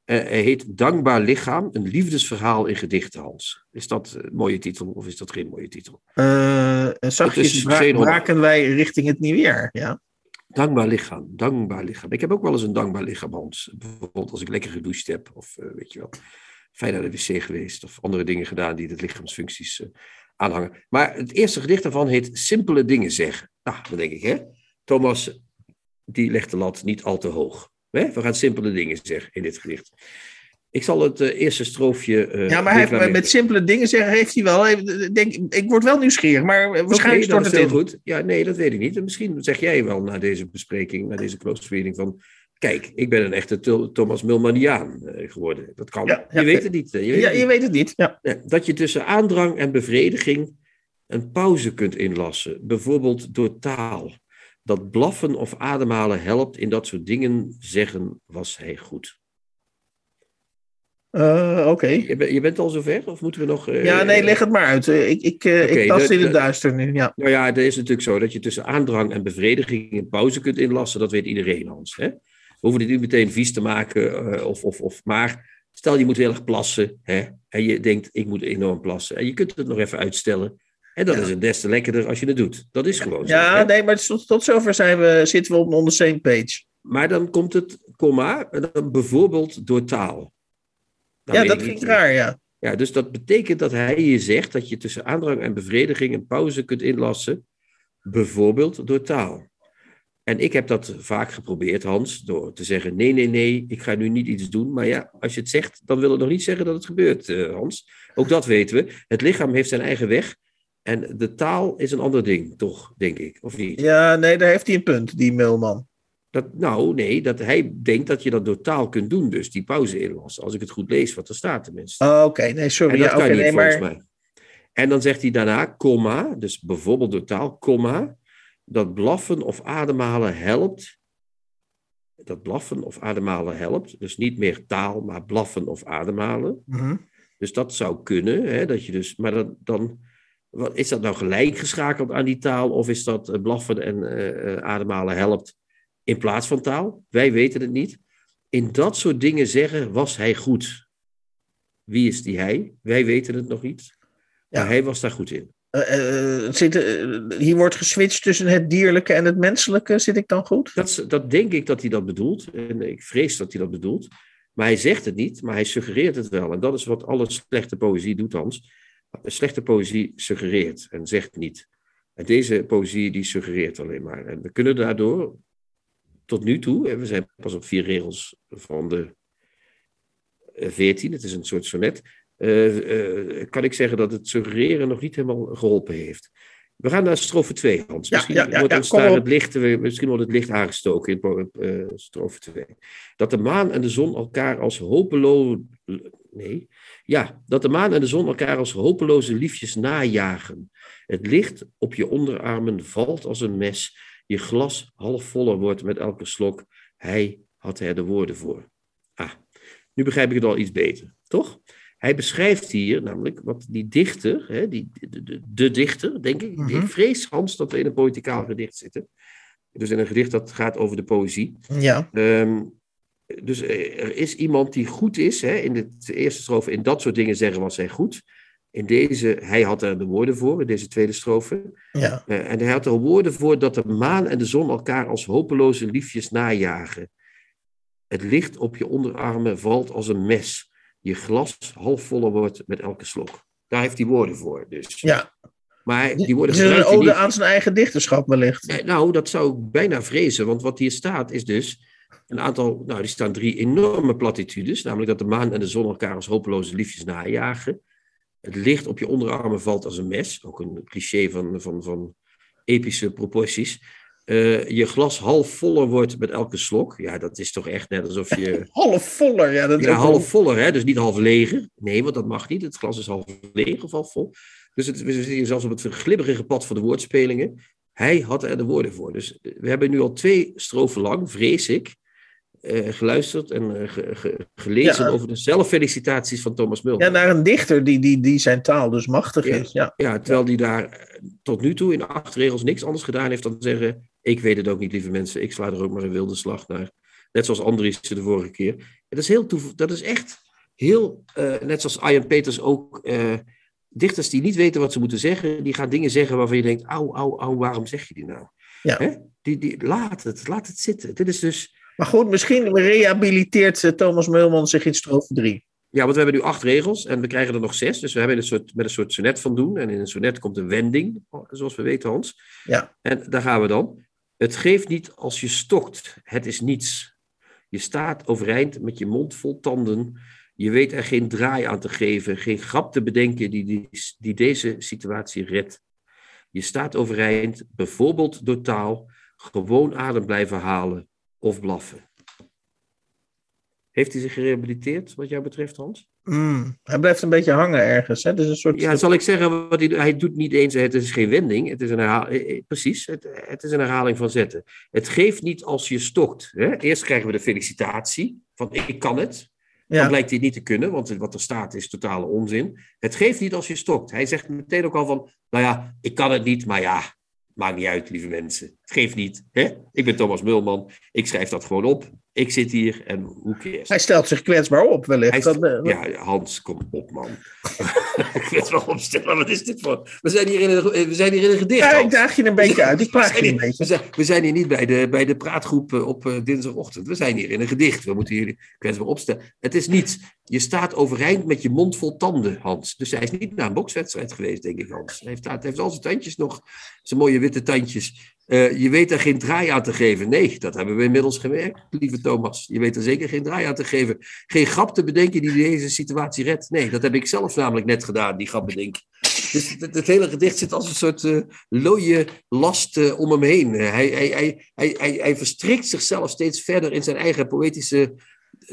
Uh, hij heet Dankbaar Lichaam, een liefdesverhaal in gedichten, Hans. Is dat een mooie titel of is dat geen mooie titel? Uh, zachtjes raken wij richting het nieuwjaar, ja. Dankbaar lichaam, dankbaar lichaam. Ik heb ook wel eens een dankbaar lichaam, Hans. Bijvoorbeeld als ik lekker gedoucht heb of uh, weet je wel, fijn naar de wc geweest of andere dingen gedaan die de lichaamsfuncties uh, aanhangen. Maar het eerste gedicht daarvan heet Simpele dingen zeggen. Nou, dan denk ik, hè. Thomas, die legt de lat niet al te hoog. We gaan simpele dingen zeggen in dit gedicht. Ik zal het uh, eerste stroofje. Uh, ja, maar hij, met simpele dingen zeggen heeft hij wel. Denk, ik word wel nieuwsgierig, maar waarschijnlijk okay, stort het heel goed. Ja, nee, dat weet ik niet. Misschien zeg jij wel na deze bespreking, na deze close reading van. Kijk, ik ben een echte Thomas Mulmaniaan geworden. Dat kan. Ja, je weet het niet. Je weet ja, het je weet het niet. Ja. Dat je tussen aandrang en bevrediging een pauze kunt inlassen, bijvoorbeeld door taal dat blaffen of ademhalen helpt in dat soort dingen zeggen was hij goed. Uh, Oké. Je, je, bent al zover? Of moeten we nog... Uh, ja, nee, leg het maar uit. Ik, ik, uh, okay, ik tast in het duister nu, ja. Nou ja, het is natuurlijk zo dat je tussen aandrang en bevrediging een pauze kunt inlassen. Dat weet iedereen, Hans. Hè? We hoeven dit niet meteen vies te maken. of, of, of, maar stel je moet heel erg plassen. Hè? En je denkt, ik moet enorm plassen. En je kunt het nog even uitstellen. En dan is het des te lekkerder als je het doet. Dat is gewoon zo. Ja, nee, maar tot, tot zover zijn we, zitten we op on the same page. Maar dan komt het komma, bijvoorbeeld door taal. Dan ja, dat vind ik raar, ja. Ja, dus dat betekent dat hij je zegt dat je tussen aandrang en bevrediging een pauze kunt inlassen, bijvoorbeeld door taal. En ik heb dat vaak geprobeerd, Hans, door te zeggen: nee, nee, nee, ik ga nu niet iets doen. Maar ja, als je het zegt, dan wil het nog niet zeggen dat het gebeurt, uh, Hans. Ook dat weten we. Het lichaam heeft zijn eigen weg. En de taal is een ander ding, toch, denk ik, of niet? Ja, nee, daar heeft hij een punt, die mailman. Dat, nou, nee, dat hij denkt dat je dat door taal kunt doen, dus die pauze inlassen. Als ik het goed lees, wat er staat tenminste. Oh, Oké, nee, sorry. En dat ja, kan okay, niet, nee, volgens maar... mij. En dan zegt hij daarna, comma, dus bijvoorbeeld door taal, comma, dat blaffen of ademhalen helpt. Dat blaffen of ademhalen helpt. Dus niet meer taal, maar blaffen of ademhalen. Mhm. Dus dat zou kunnen. Hè, dat je dus, maar dat, dan, wat, is dat nou gelijk geschakeld aan die taal? Of is dat eh, blaffen en eh, eh, ademhalen helpt in plaats van taal? Wij weten het niet. In dat soort dingen zeggen, was hij goed. Wie is die hij? Wij weten het nog niet. Maar Ja. hij was daar goed in. Zit, hier wordt geswitcht tussen het dierlijke en het menselijke. Zit ik dan goed? Dat, dat denk ik dat hij dat bedoelt. En ik vrees dat hij dat bedoelt. Maar hij zegt het niet, maar hij suggereert het wel. En dat is wat alle slechte poëzie doet, Hans. Slechte poëzie suggereert en zegt niet. En deze poëzie die suggereert alleen maar. En we kunnen daardoor tot nu toe, en we zijn pas op vier regels van de eh, veertien, het is een soort sonnet, eh, eh, kan ik zeggen dat het suggereren nog niet helemaal geholpen heeft. We gaan naar strofe 2, Hans. Misschien ja, ja, wordt ons daar het licht, misschien wordt het licht aangestoken in strofe 2. Dat de maan en de zon elkaar als hopeloos... Nee. Ja, dat de maan en de zon elkaar als hopeloze liefjes najagen. Het licht op je onderarmen valt als een mes. Je glas half voller wordt met elke slok. Hij had er de woorden voor. Ah, nu begrijp ik het al iets beter, toch? Hij beschrijft hier namelijk wat die dichter, hè, die, de, de, de dichter, denk ik. Mhm. Ik vrees, Hans, dat we in een poëticaal gedicht zitten. Dus in een gedicht dat gaat over de poëzie. Ja. Ehm, dus er er is iemand die goed is. Hè, in de eerste strofe, in dat soort dingen zeggen was hij goed. In deze, hij had er de woorden voor, in deze tweede strofe. ja. Eh, en hij had er woorden voor dat de maan en de zon elkaar als hopeloze liefjes najagen. Het licht op je onderarmen valt als een mes. Je glas half voller wordt met elke slok. Daar heeft hij woorden voor. Dus. ja. Maar die woorden Is een ode niet. aan zijn eigen dichterschap wellicht? Nee, nou, dat zou ik bijna vrezen, want wat hier staat is dus een aantal, nou, die staan drie enorme platitudes, namelijk dat de maan en de zon elkaar als hopeloze liefjes najagen. Het licht op je onderarmen valt als een mes, ook een cliché van, van, van epische proporties. Eh, je glas half voller wordt met elke slok. Ja, dat is toch echt net alsof je. <laughs> Half voller, ja. Dat Ja, half voller, hè? dus niet half leger. Nee, want dat mag niet. Het glas is half leeg of half vol. Dus het, we zitten hier zelfs op het glibberige pad van de woordspelingen. Hij had er de woorden voor. Dus we hebben nu al twee strofen lang, vrees ik, eh, geluisterd en eh, ge- ge- gelezen Ja. over de zelffelicitaties van Thomas Mulder. Ja, naar een dichter die, die, die zijn taal dus machtig Ja. is. Ja. Ja, terwijl die daar eh, tot nu toe in acht regels niks anders gedaan heeft dan zeggen: Ik weet het ook niet, lieve mensen, ik sla er ook maar een wilde slag naar. Net zoals Andries de vorige keer. En dat is, heel dat is echt heel, net zoals Ian Peters ook, dichters die niet weten wat ze moeten zeggen, die gaan dingen zeggen waarvan je denkt: Auw, auw, auw, waarom zeg je die nou? Ja. Hè? Die, die, laat het, laat het zitten. Dit is dus. Maar goed, misschien rehabiliteert eh, Thomas Meulman zich in strofe 3. Ja, want we hebben nu acht regels en we krijgen er nog zes. Dus we hebben een soort, met een soort sonnet van doen. En in een sonnet komt een wending, zoals we weten, Hans. Ja. En daar gaan we dan. Het geeft niet als je stokt. Het is niets. Je staat overeind met je mond vol tanden. Je weet er geen draai aan te geven, geen grap te bedenken die, die, die deze situatie redt. Je staat overeind, bijvoorbeeld door taal, gewoon adem blijven halen of blaffen. Heeft hij zich gerehabiliteerd, wat jou betreft, Hans? Mm, hij blijft een beetje hangen ergens. Hè? Dus een soort... Ja, zal ik zeggen, wat hij, hij doet niet eens, het is geen wending, het is een herhaling, precies, het, het is een herhaling van zetten. Het geeft niet als je stokt. Hè? Eerst krijgen we de felicitatie van ik kan het, dan ja. blijkt hij niet te kunnen, want wat er staat is totale onzin. Het geeft niet als je stokt. Hij zegt meteen ook al van, nou ja, ik kan het niet, maar ja, maakt niet uit, lieve mensen. Het geeft niet. Hè? Ik ben Thomas Mulman, ik schrijf dat gewoon op. Ik zit hier en hoe cares? Hij stelt zich kwetsbaar op, wellicht. Dat, eh, ja, Hans, kom op, man. <laughs> wel opstellen, wat is dit voor? We zijn hier in een, we zijn hier in een gedicht. ja, ik daag je een beetje uit. Ik <laughs> We plaag zijn je een beetje. We zijn, we zijn hier niet bij de, bij de praatgroep eh, op eh, dinsdagochtend. We zijn hier in een gedicht. We moeten jullie kwetsbaar opstellen. Het is niets. Je staat overeind met je mond vol tanden, Hans. Dus hij is niet naar een bokswedstrijd geweest, denk ik, Hans. Hij heeft, hij heeft al zijn tandjes nog, zijn mooie witte tandjes. Eh, je weet er geen draai aan te geven. Nee, dat hebben we inmiddels gemerkt, lieve Thomas. Je weet er zeker geen draai aan te geven. Geen grap te bedenken die deze situatie redt. Nee, dat heb ik zelf namelijk net gedaan, die grap bedenken. Dus het, hele gedicht zit als een soort eh looie last eh, om hem heen. Hij, hij, hij, hij, hij verstrikt zichzelf steeds verder in zijn eigen poëtische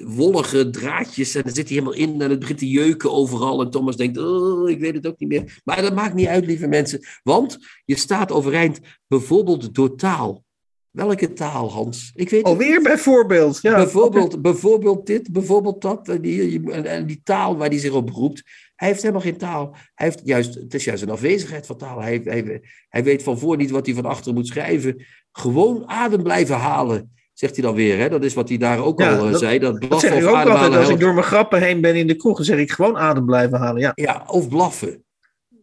wollige draadjes en dan zit hij helemaal in en het begint te jeuken overal. En Thomas denkt, oh, ik weet het ook niet meer. Maar dat maakt niet uit, lieve mensen, want je staat overeind bijvoorbeeld door taal. Welke taal, Hans? Ik weet Alweer bijvoorbeeld. Ja. Bijvoorbeeld, bijvoorbeeld dit, bijvoorbeeld dat. En die, en die taal waar hij zich op beroept. Hij heeft helemaal geen taal. Hij heeft juist, het is juist een afwezigheid van taal. Hij, hij, hij weet van voor niet wat hij van achter moet schrijven. Gewoon adem blijven halen, zegt hij dan weer. Hè? Dat is wat hij daar ook Ja, al eh, dat- zei. Dat Dat zeg ik ook altijd. Als ik door mijn grappen heen ben in de kroeg, dan zeg ik gewoon adem blijven halen. Ja. Ja, of blaffen.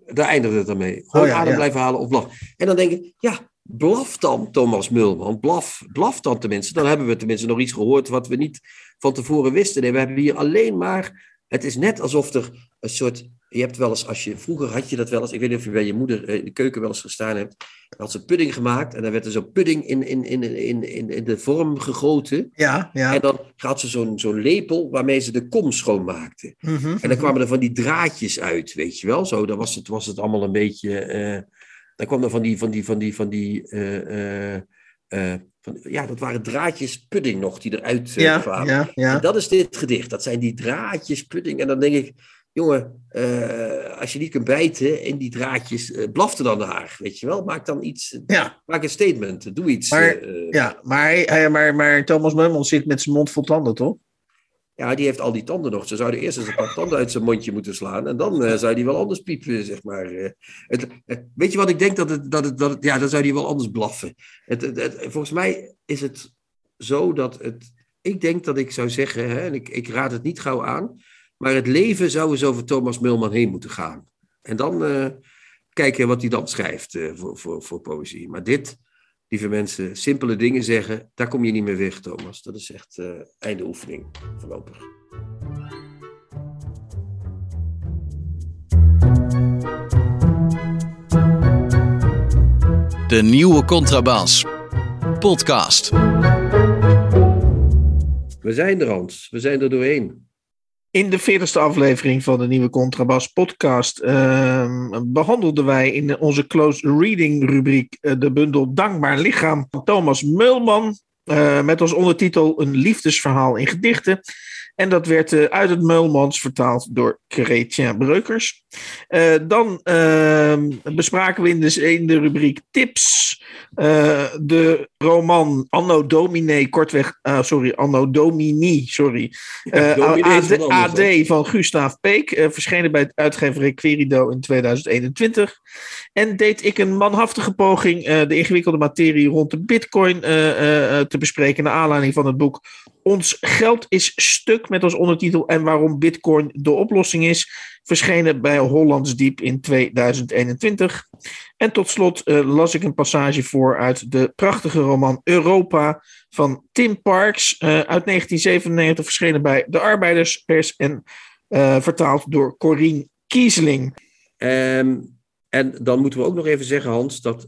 Daar eindigt het dan mee. Gewoon Oh ja, adem blijven halen of blaffen. En dan denk ik, ja, blaf dan, Thomas Mulman. Blaf, blaf dan tenminste. Dan hebben we tenminste nog iets gehoord wat we niet van tevoren wisten. Nee, we hebben hier alleen maar... Het is net alsof er een soort... Je hebt wel eens, als je... Vroeger had je dat wel eens... Ik weet niet of je bij je moeder eh, in de keuken wel eens gestaan hebt. Dan had ze pudding gemaakt. En dan werd er zo'n pudding in, in, in, in, in, in de vorm gegoten. Ja, ja. En dan had ze zo'n zo'n lepel waarmee ze de kom schoonmaakte. Mhm. En dan kwamen er van die draadjes uit, weet je wel. Zo, dan was het, was het allemaal een beetje. eh dan kwam er van die. Van die, van die, van die eh, van, ja, dat waren draadjes pudding nog die eruit eh, ja, kwamen. ja, ja. En dat is dit gedicht. Dat zijn die draadjes pudding. En dan denk ik, jongen, eh, als je niet kunt bijten in die draadjes, eh blaf er dan naar. Weet je wel, maak dan iets. Ja. Maak een statement. Doe iets. Maar- Ja, maar, hij- maar, maar Thomas Meumel zit met zijn mond vol tanden, toch? Ja, die heeft al die tanden nog. Ze zouden eerst eens een paar tanden uit zijn mondje moeten slaan. En dan eh, zou die wel anders piepen, zeg maar. eh. Het, weet je wat ik denk? Dat het, dat het, dat het, ja, dan zou die wel anders blaffen. Het, het, volgens mij is het zo dat het... Ik denk dat ik zou zeggen, hè, en ik, ik raad het niet gauw aan... maar het leven zou eens over Thomas Mulman heen moeten gaan. En dan eh, kijken wat hij dan schrijft voor, voor, voor poëzie. Maar dit, lieve mensen, simpele dingen zeggen... daar kom je niet meer weg, Thomas. Dat is echt eh einde oefening, voorlopig. De nieuwe Contrabas. Podcast. We zijn er, Hans. We zijn er doorheen. In de 40ste aflevering van de nieuwe Contrabas podcast ehm, behandelden wij in onze close reading rubriek eh, de bundel Dankbaar Lichaam van Thomas Meulman. eh, met als ondertitel Een liefdesverhaal in gedichten. En dat werd eh, uit het Meulmans vertaald door Chrétien Breukers. Eh, dan ehm, bespraken we in de, in de rubriek Tips eh, de roman Anno Domine, kortweg, sorry, Anno Domini, sorry. Is AD, anders, AD van Gustav Peek, verschenen bij het uitgeverij Querido in 2021. En deed ik een manhaftige poging de ingewikkelde materie rond de bitcoin te bespreken naar aanleiding van het boek Ons geld is stuk met als ondertitel en waarom bitcoin de oplossing is, verschenen bij Hollands Diep in 2021. En tot slot eh, las ik een passage voor uit de prachtige roman Europa van Tim Parks eh, uit 1997, verschenen bij de Arbeiderspers en eh, vertaald door Corine Kieseling. Ehm, en dan moeten we ook nog even zeggen, Hans, dat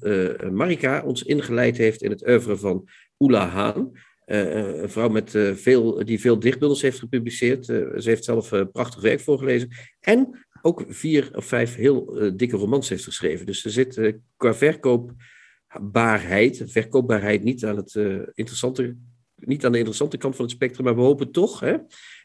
Marika ons ingeleid heeft in het oeuvre van Oela Haan. Eh, een vrouw met, eh, veel, die veel dichtbundels heeft gepubliceerd. Eh, ze heeft zelf eh, prachtig werk voorgelezen. En ook vier of vijf heel eh, dikke romans heeft geschreven. Dus er zit eh, qua verkoopbaarheid, verkoopbaarheid niet aan, het, eh, interessante, niet aan de interessante kant van het spectrum. Maar we hopen toch hè,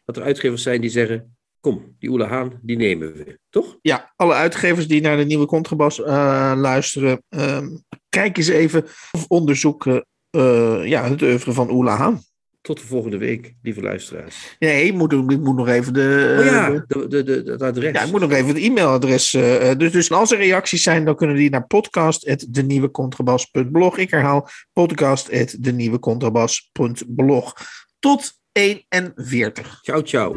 dat er uitgevers zijn die zeggen... Kom, die Oela Haan, die nemen we. Toch? Ja, alle uitgevers die naar de nieuwe Contrabas eh, luisteren, ehm, kijk eens even of onderzoeken eh, ja, het oeuvre van Oela Haan. Tot de volgende week, lieve luisteraars. Nee, ik moet, ik moet nog even de, Oh ja, de- de, het adres. ja, ik moet nog even het e-mailadres. eh, eh, dus, dus als er reacties zijn, dan kunnen die naar podcast.denieuwecontrabas.blog. Ik herhaal podcast.denieuwecontrabas.blog. Tot 41. Ciao, ciao.